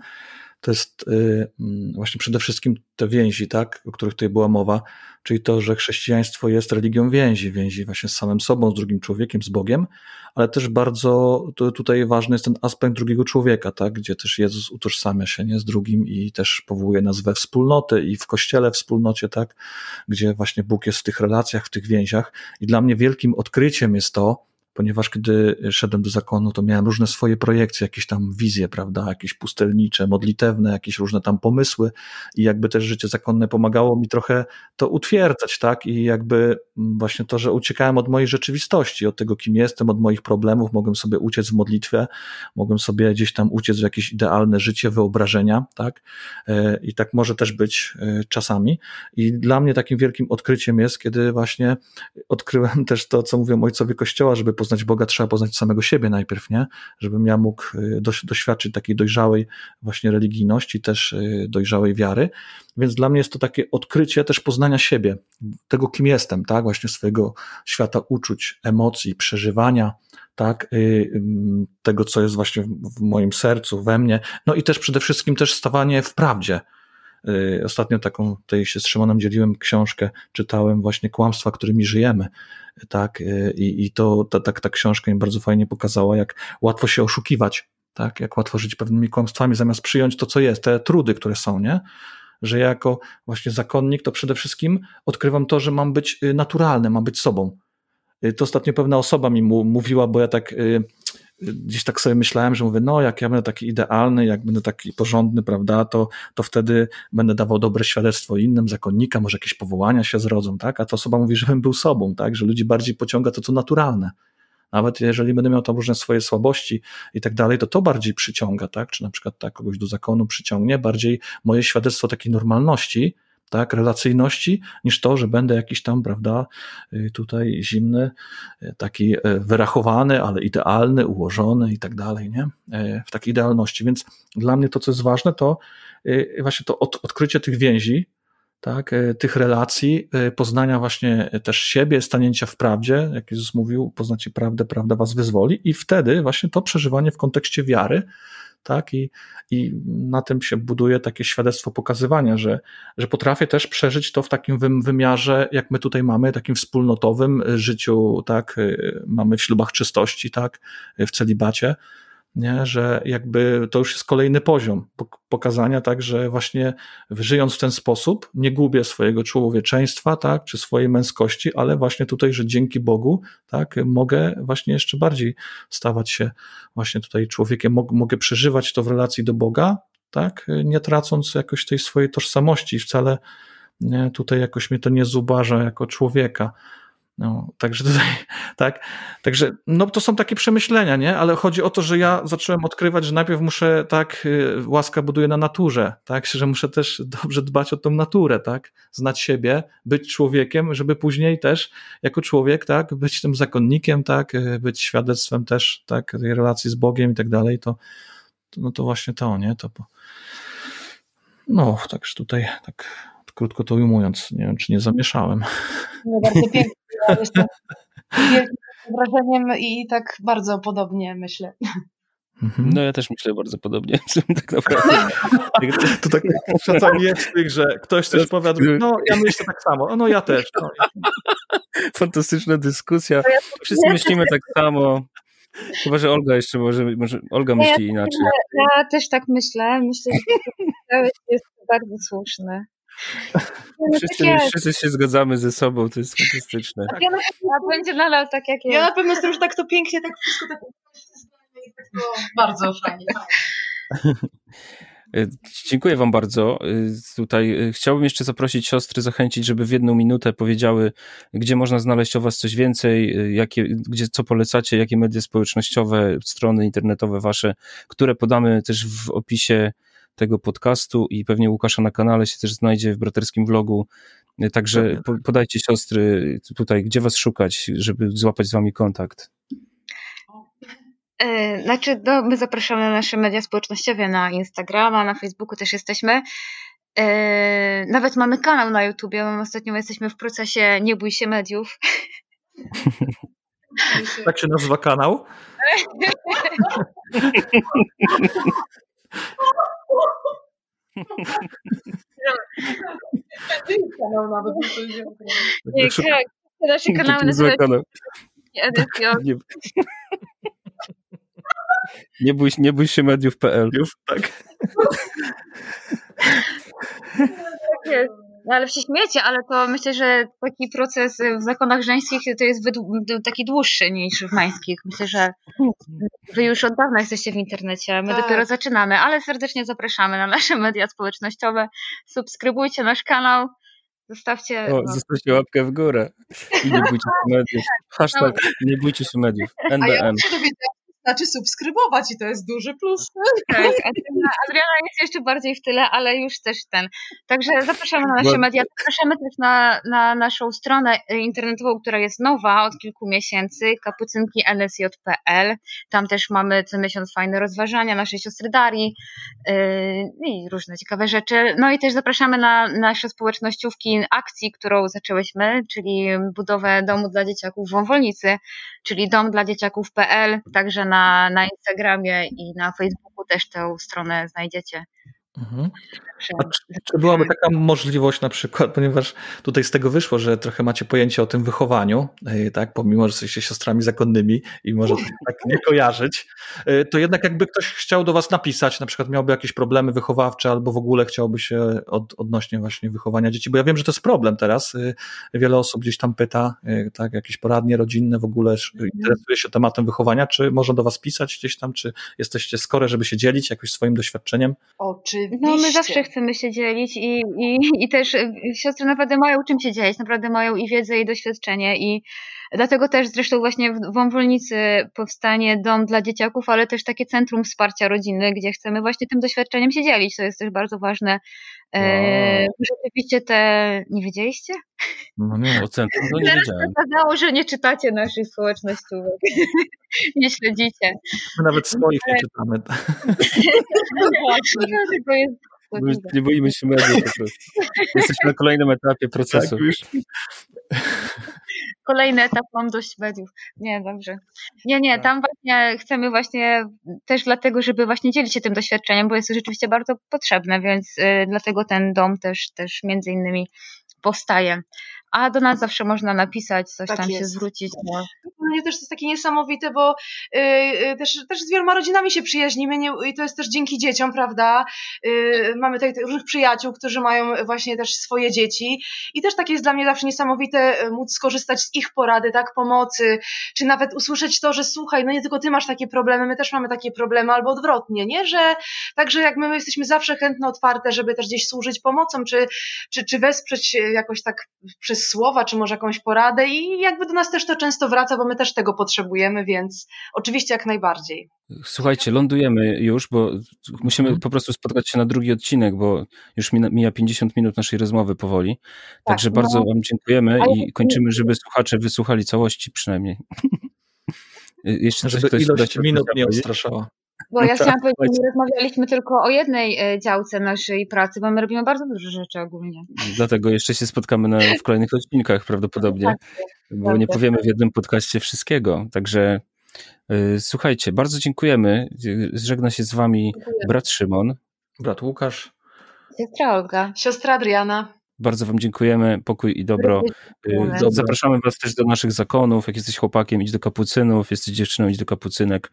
Speaker 2: to jest y, mm, właśnie przede wszystkim te więzi, tak, o których tutaj była mowa, czyli to, że chrześcijaństwo jest religią więzi, więzi właśnie z samym sobą, z drugim człowiekiem, z Bogiem, ale też bardzo tutaj ważny jest ten aspekt drugiego człowieka, tak, gdzie też Jezus utożsamia się nie z drugim i też powołuje nas we wspólnotę i w kościele wspólnocie, tak, gdzie właśnie Bóg jest w tych relacjach, w tych więziach. I dla mnie wielkim odkryciem jest to, ponieważ kiedy szedłem do zakonu, to miałem różne swoje projekcje, jakieś tam wizje, prawda, jakieś pustelnicze, modlitewne, jakieś różne tam pomysły i jakby też życie zakonne pomagało mi trochę to utwierdzać, tak, i jakby właśnie to, że uciekałem od mojej rzeczywistości, od tego, kim jestem, od moich problemów, mogłem sobie uciec w modlitwę, mogłem sobie gdzieś tam uciec w jakieś idealne życie, wyobrażenia, tak, e, i tak może też być e, czasami. I dla mnie takim wielkim odkryciem jest, kiedy właśnie odkryłem też to, co mówią ojcowie Kościoła, żeby poznać Boga, trzeba poznać samego siebie najpierw, nie? Żebym ja mógł y, doświadczyć takiej dojrzałej właśnie religijności, też y, dojrzałej wiary. Więc dla mnie jest to takie odkrycie też poznania siebie, tego kim jestem, tak? Właśnie swojego świata uczuć, emocji, przeżywania, tak? Y, tego, co jest właśnie w moim sercu, we mnie. No i też przede wszystkim też stawanie w prawdzie. Ostatnio taką, tutaj się z Szymonem dzieliłem książkę, czytałem właśnie Kłamstwa, którymi żyjemy tak, y, i, i to ta, ta, ta książka mi bardzo fajnie pokazała, jak łatwo się oszukiwać, tak, jak łatwo żyć pewnymi kłamstwami, zamiast przyjąć to, co jest, te trudy, które są, nie? Że ja jako właśnie zakonnik, to przede wszystkim odkrywam to, że mam być y, naturalny, mam być sobą. Y, to ostatnio pewna osoba mi mówiła, bo ja tak gdzieś tak sobie myślałem, że mówię, no jak ja będę taki idealny, jak będę taki porządny, prawda, to, to wtedy będę dawał dobre świadectwo innym, zakonnika, może jakieś powołania się zrodzą, tak, a ta osoba mówi, żebym był sobą, tak, że ludzi bardziej pociąga to, co naturalne. Nawet jeżeli będę miał tam różne swoje słabości i tak dalej, to to bardziej przyciąga, tak, czy na przykład tak kogoś do zakonu przyciągnie, bardziej moje świadectwo takiej normalności, tak, relacyjności, niż to, że będę jakiś tam, prawda, y, tutaj zimny, y, taki y, wyrachowany, ale idealny, ułożony i tak dalej, nie? W takiej idealności. Więc dla mnie to, co jest ważne, to właśnie to od, odkrycie tych więzi, tak, tych relacji, poznania właśnie też siebie, stanięcia w prawdzie, jak Jezus mówił, poznacie prawdę, prawda was wyzwoli i wtedy właśnie to przeżywanie w kontekście wiary, tak? I, i na tym się buduje takie świadectwo pokazywania, że, że potrafię też przeżyć to w takim wymiarze, jak my tutaj mamy, takim wspólnotowym życiu, tak? Mamy w ślubach czystości, tak? W celibacie nie? że jakby to już jest kolejny poziom pokazania, tak, że właśnie żyjąc w ten sposób nie gubię swojego człowieczeństwa, tak, czy swojej męskości, ale właśnie tutaj, że dzięki Bogu, tak, mogę właśnie jeszcze bardziej stawać się właśnie tutaj człowiekiem, mogę przeżywać to w relacji do Boga, tak, nie tracąc jakoś tej swojej tożsamości, wcale nie, tutaj jakoś mnie to nie zubaża jako człowieka. No, także tutaj, (laughs) tak, także, no to są takie przemyślenia, nie, ale chodzi o to, że ja zacząłem odkrywać, że najpierw muszę, tak, y, łaska buduje na naturze, tak, że muszę też (laughs) dobrze dbać o tą naturę, tak, znać siebie, być człowiekiem, żeby później też, jako człowiek, tak, być tym zakonnikiem, tak, y, być świadectwem też, tak, tej relacji z Bogiem i tak dalej, to, no to właśnie to, nie, to, no, także tutaj, tak, krótko to ujmując, nie wiem, czy nie zamieszałem.
Speaker 4: No, bardzo (laughs) pięknie. Ja jestem wielkim wrażeniem i tak bardzo podobnie myślę.
Speaker 1: Mhm. No ja też myślę bardzo podobnie, (laughs) tak naprawdę.
Speaker 2: to tak czasami jest tych, że ktoś coś powie, no ja myślę tak samo, no ja też. No.
Speaker 1: Fantastyczna dyskusja, wszyscy myślimy tak samo. Chyba, że Olga jeszcze może, może Olga myśli
Speaker 3: ja,
Speaker 1: inaczej.
Speaker 3: Ja też tak myślę. Myślę, że to jest bardzo słuszne.
Speaker 1: No wszyscy, wszyscy się zgadzamy ze sobą, to jest fantastyczne.
Speaker 3: Ja na pewno będzie nadal tak, jak jest.
Speaker 4: Ja na pewno jestem, że tak to pięknie, tak wszystko tak tak bardzo fajnie.
Speaker 1: E, (laughs) dziękuję Wam bardzo. E, tutaj e, chciałbym jeszcze zaprosić siostry, zachęcić, żeby w jedną minutę powiedziały, gdzie można znaleźć o Was coś więcej, jakie, gdzie, co polecacie, jakie media społecznościowe, strony internetowe Wasze, które podamy też w opisie tego podcastu i pewnie Łukasza na kanale się też znajdzie w braterskim vlogu. Także podajcie siostry tutaj, gdzie was szukać, żeby złapać z wami kontakt.
Speaker 3: E, znaczy, no, my zapraszamy na nasze media społecznościowe, na Instagrama, na Facebooku też jesteśmy. E, nawet mamy kanał na YouTubie. Ostatnio jesteśmy w procesie Nie bój się mediów.
Speaker 2: Tak się nazywa kanał? (laughs)
Speaker 3: kanał nawet. Nie, tak. Nasze kanały nazywają
Speaker 1: nie, nie, bój, nie bój się mediów.pl.
Speaker 2: Tak.
Speaker 3: tak jest. No ale się śmiecie, ale to myślę, że taki proces w zakonach żeńskich to jest taki dłuższy niż w mańskich. Myślę, że wy już od dawna jesteście w internecie, my tak. dopiero zaczynamy, ale serdecznie zapraszamy na nasze media społecznościowe. Subskrybujcie nasz kanał, zostawcie...
Speaker 1: O, no. Zostawcie łapkę w górę i nie bójcie się (laughs) mediów. Hashtag nie bójcie się mediów. NBM. A ja
Speaker 4: znaczy subskrybować i to jest duży plus.
Speaker 3: Tak, Adriana jest jeszcze bardziej w tyle, ale już też ten. Także zapraszamy na nasze media, zapraszamy też na, na naszą stronę internetową, która jest nowa od kilku miesięcy, kapucynki nsj.pl. Tam też mamy co miesiąc fajne rozważania naszej siostry Darii yy, i różne ciekawe rzeczy. No i też zapraszamy na nasze społecznościówki akcji, którą zaczęłyśmy, czyli budowę domu dla dzieciaków w Wąwolnicy, czyli dom dla dzieciaków.pl, także na, na Instagramie i na Facebooku też tę stronę znajdziecie.
Speaker 2: Mhm. A czy, czy byłaby taka możliwość na przykład, (laughs) ponieważ tutaj z tego wyszło, że trochę macie pojęcie o tym wychowaniu, e, tak, pomimo, że jesteście siostrami zakonnymi i może tak nie (laughs) kojarzyć, e, to jednak jakby ktoś chciał do was napisać, na przykład miałby jakieś problemy wychowawcze albo w ogóle chciałby się od, odnośnie właśnie wychowania dzieci, bo ja wiem, że to jest problem teraz. E, wiele osób gdzieś tam pyta, tak, jakieś poradnie rodzinne w ogóle interesuje się tematem wychowania, czy można do was pisać gdzieś tam, czy jesteście skore, żeby się dzielić jakoś swoim doświadczeniem?
Speaker 4: Oczywiście.
Speaker 3: No my zawsze chcemy się dzielić i, i, i też y, siostry naprawdę mają czym się dzielić, naprawdę mają i wiedzę, i doświadczenie i dlatego też zresztą właśnie w Wąwolnicy powstanie dom dla dzieciaków, ale też takie centrum wsparcia rodziny, gdzie chcemy właśnie tym doświadczeniem się dzielić, to jest też bardzo ważne. E, wow. Rzeczywiście te... Nie wiedzieliście?
Speaker 1: No nie, o centrum no nie Teraz wiedziałem.
Speaker 3: Teraz że nie czytacie naszych społecznościówek. (laughs) nie śledzicie.
Speaker 2: My nawet swoich nie czytamy. (laughs) (laughs)
Speaker 3: no właśnie, tylko jest
Speaker 1: nie boimy się mediów po prostu. Jesteśmy na kolejnym etapie procesu. Tak,
Speaker 3: kolejny etap mam dość mediów. Nie, dobrze. Nie, nie, tak. tam właśnie chcemy właśnie też dlatego, żeby właśnie dzielić się tym doświadczeniem, bo jest to rzeczywiście bardzo potrzebne, więc y, dlatego ten dom też, też między innymi powstaje a do nas zawsze można napisać, coś tak tam jest. się zwrócić. No.
Speaker 4: Mnie też to jest takie niesamowite, bo yy, też, też z wieloma rodzinami się przyjaźnimy nie, i to jest też dzięki dzieciom, prawda? Yy, mamy tutaj różnych przyjaciół, którzy mają właśnie też swoje dzieci i też takie jest dla mnie zawsze niesamowite y, móc skorzystać z ich porady, tak, pomocy, czy nawet usłyszeć to, że słuchaj, no nie tylko ty masz takie problemy, my też mamy takie problemy, albo odwrotnie, nie? Że także jak my, my jesteśmy zawsze chętne, otwarte, żeby też gdzieś służyć pomocą, czy, czy, czy wesprzeć jakoś tak przez słowa, czy może jakąś poradę i jakby do nas też to często wraca, bo my też tego potrzebujemy, więc oczywiście jak najbardziej.
Speaker 1: Słuchajcie, lądujemy już, bo musimy mhm. po prostu spotkać się na drugi odcinek, bo już mija 50 minut naszej rozmowy powoli. Tak, Także no. bardzo Wam dziękujemy i kończymy, żeby słuchacze wysłuchali całości przynajmniej. (laughs)
Speaker 2: Jeszcze żeby ilość minut nie odstraszała.
Speaker 3: Bo ja no chciałam tak, powiedzieć, że rozmawialiśmy tylko o jednej e, działce naszej pracy, bo my robimy bardzo dużo rzeczy ogólnie.
Speaker 1: Dlatego jeszcze się spotkamy na, w kolejnych odcinkach prawdopodobnie, tak, bo nie powiemy w jednym podcaście wszystkiego. Także y, słuchajcie, bardzo dziękujemy. Żegna się z wami Dziękuję. brat Szymon.
Speaker 2: Brat Łukasz.
Speaker 3: Siostra Olga.
Speaker 4: Siostra Adriana.
Speaker 1: Bardzo Wam dziękujemy, pokój i dobro. Y, zapraszamy Was też do naszych zakonów. Jak jesteś chłopakiem, idź do kapucynów, jesteś dziewczyną, idź do kapucynek.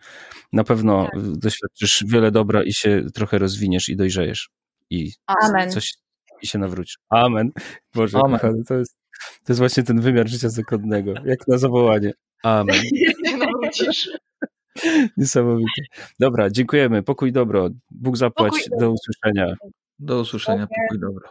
Speaker 1: Na pewno tak. doświadczysz wiele dobra i się trochę rozwiniesz i dojrzejesz. I
Speaker 3: Amen.
Speaker 1: coś i się nawrócisz. Amen. Boże, Amen. Kochany, to, jest, to jest właśnie ten wymiar życia zakonnego. Jak na zawołanie. Amen. (laughs) Niesamowite. Dobra, dziękujemy. Pokój dobro. Bóg zapłać. Pokój do usłyszenia.
Speaker 2: Do usłyszenia. Pokój dobro.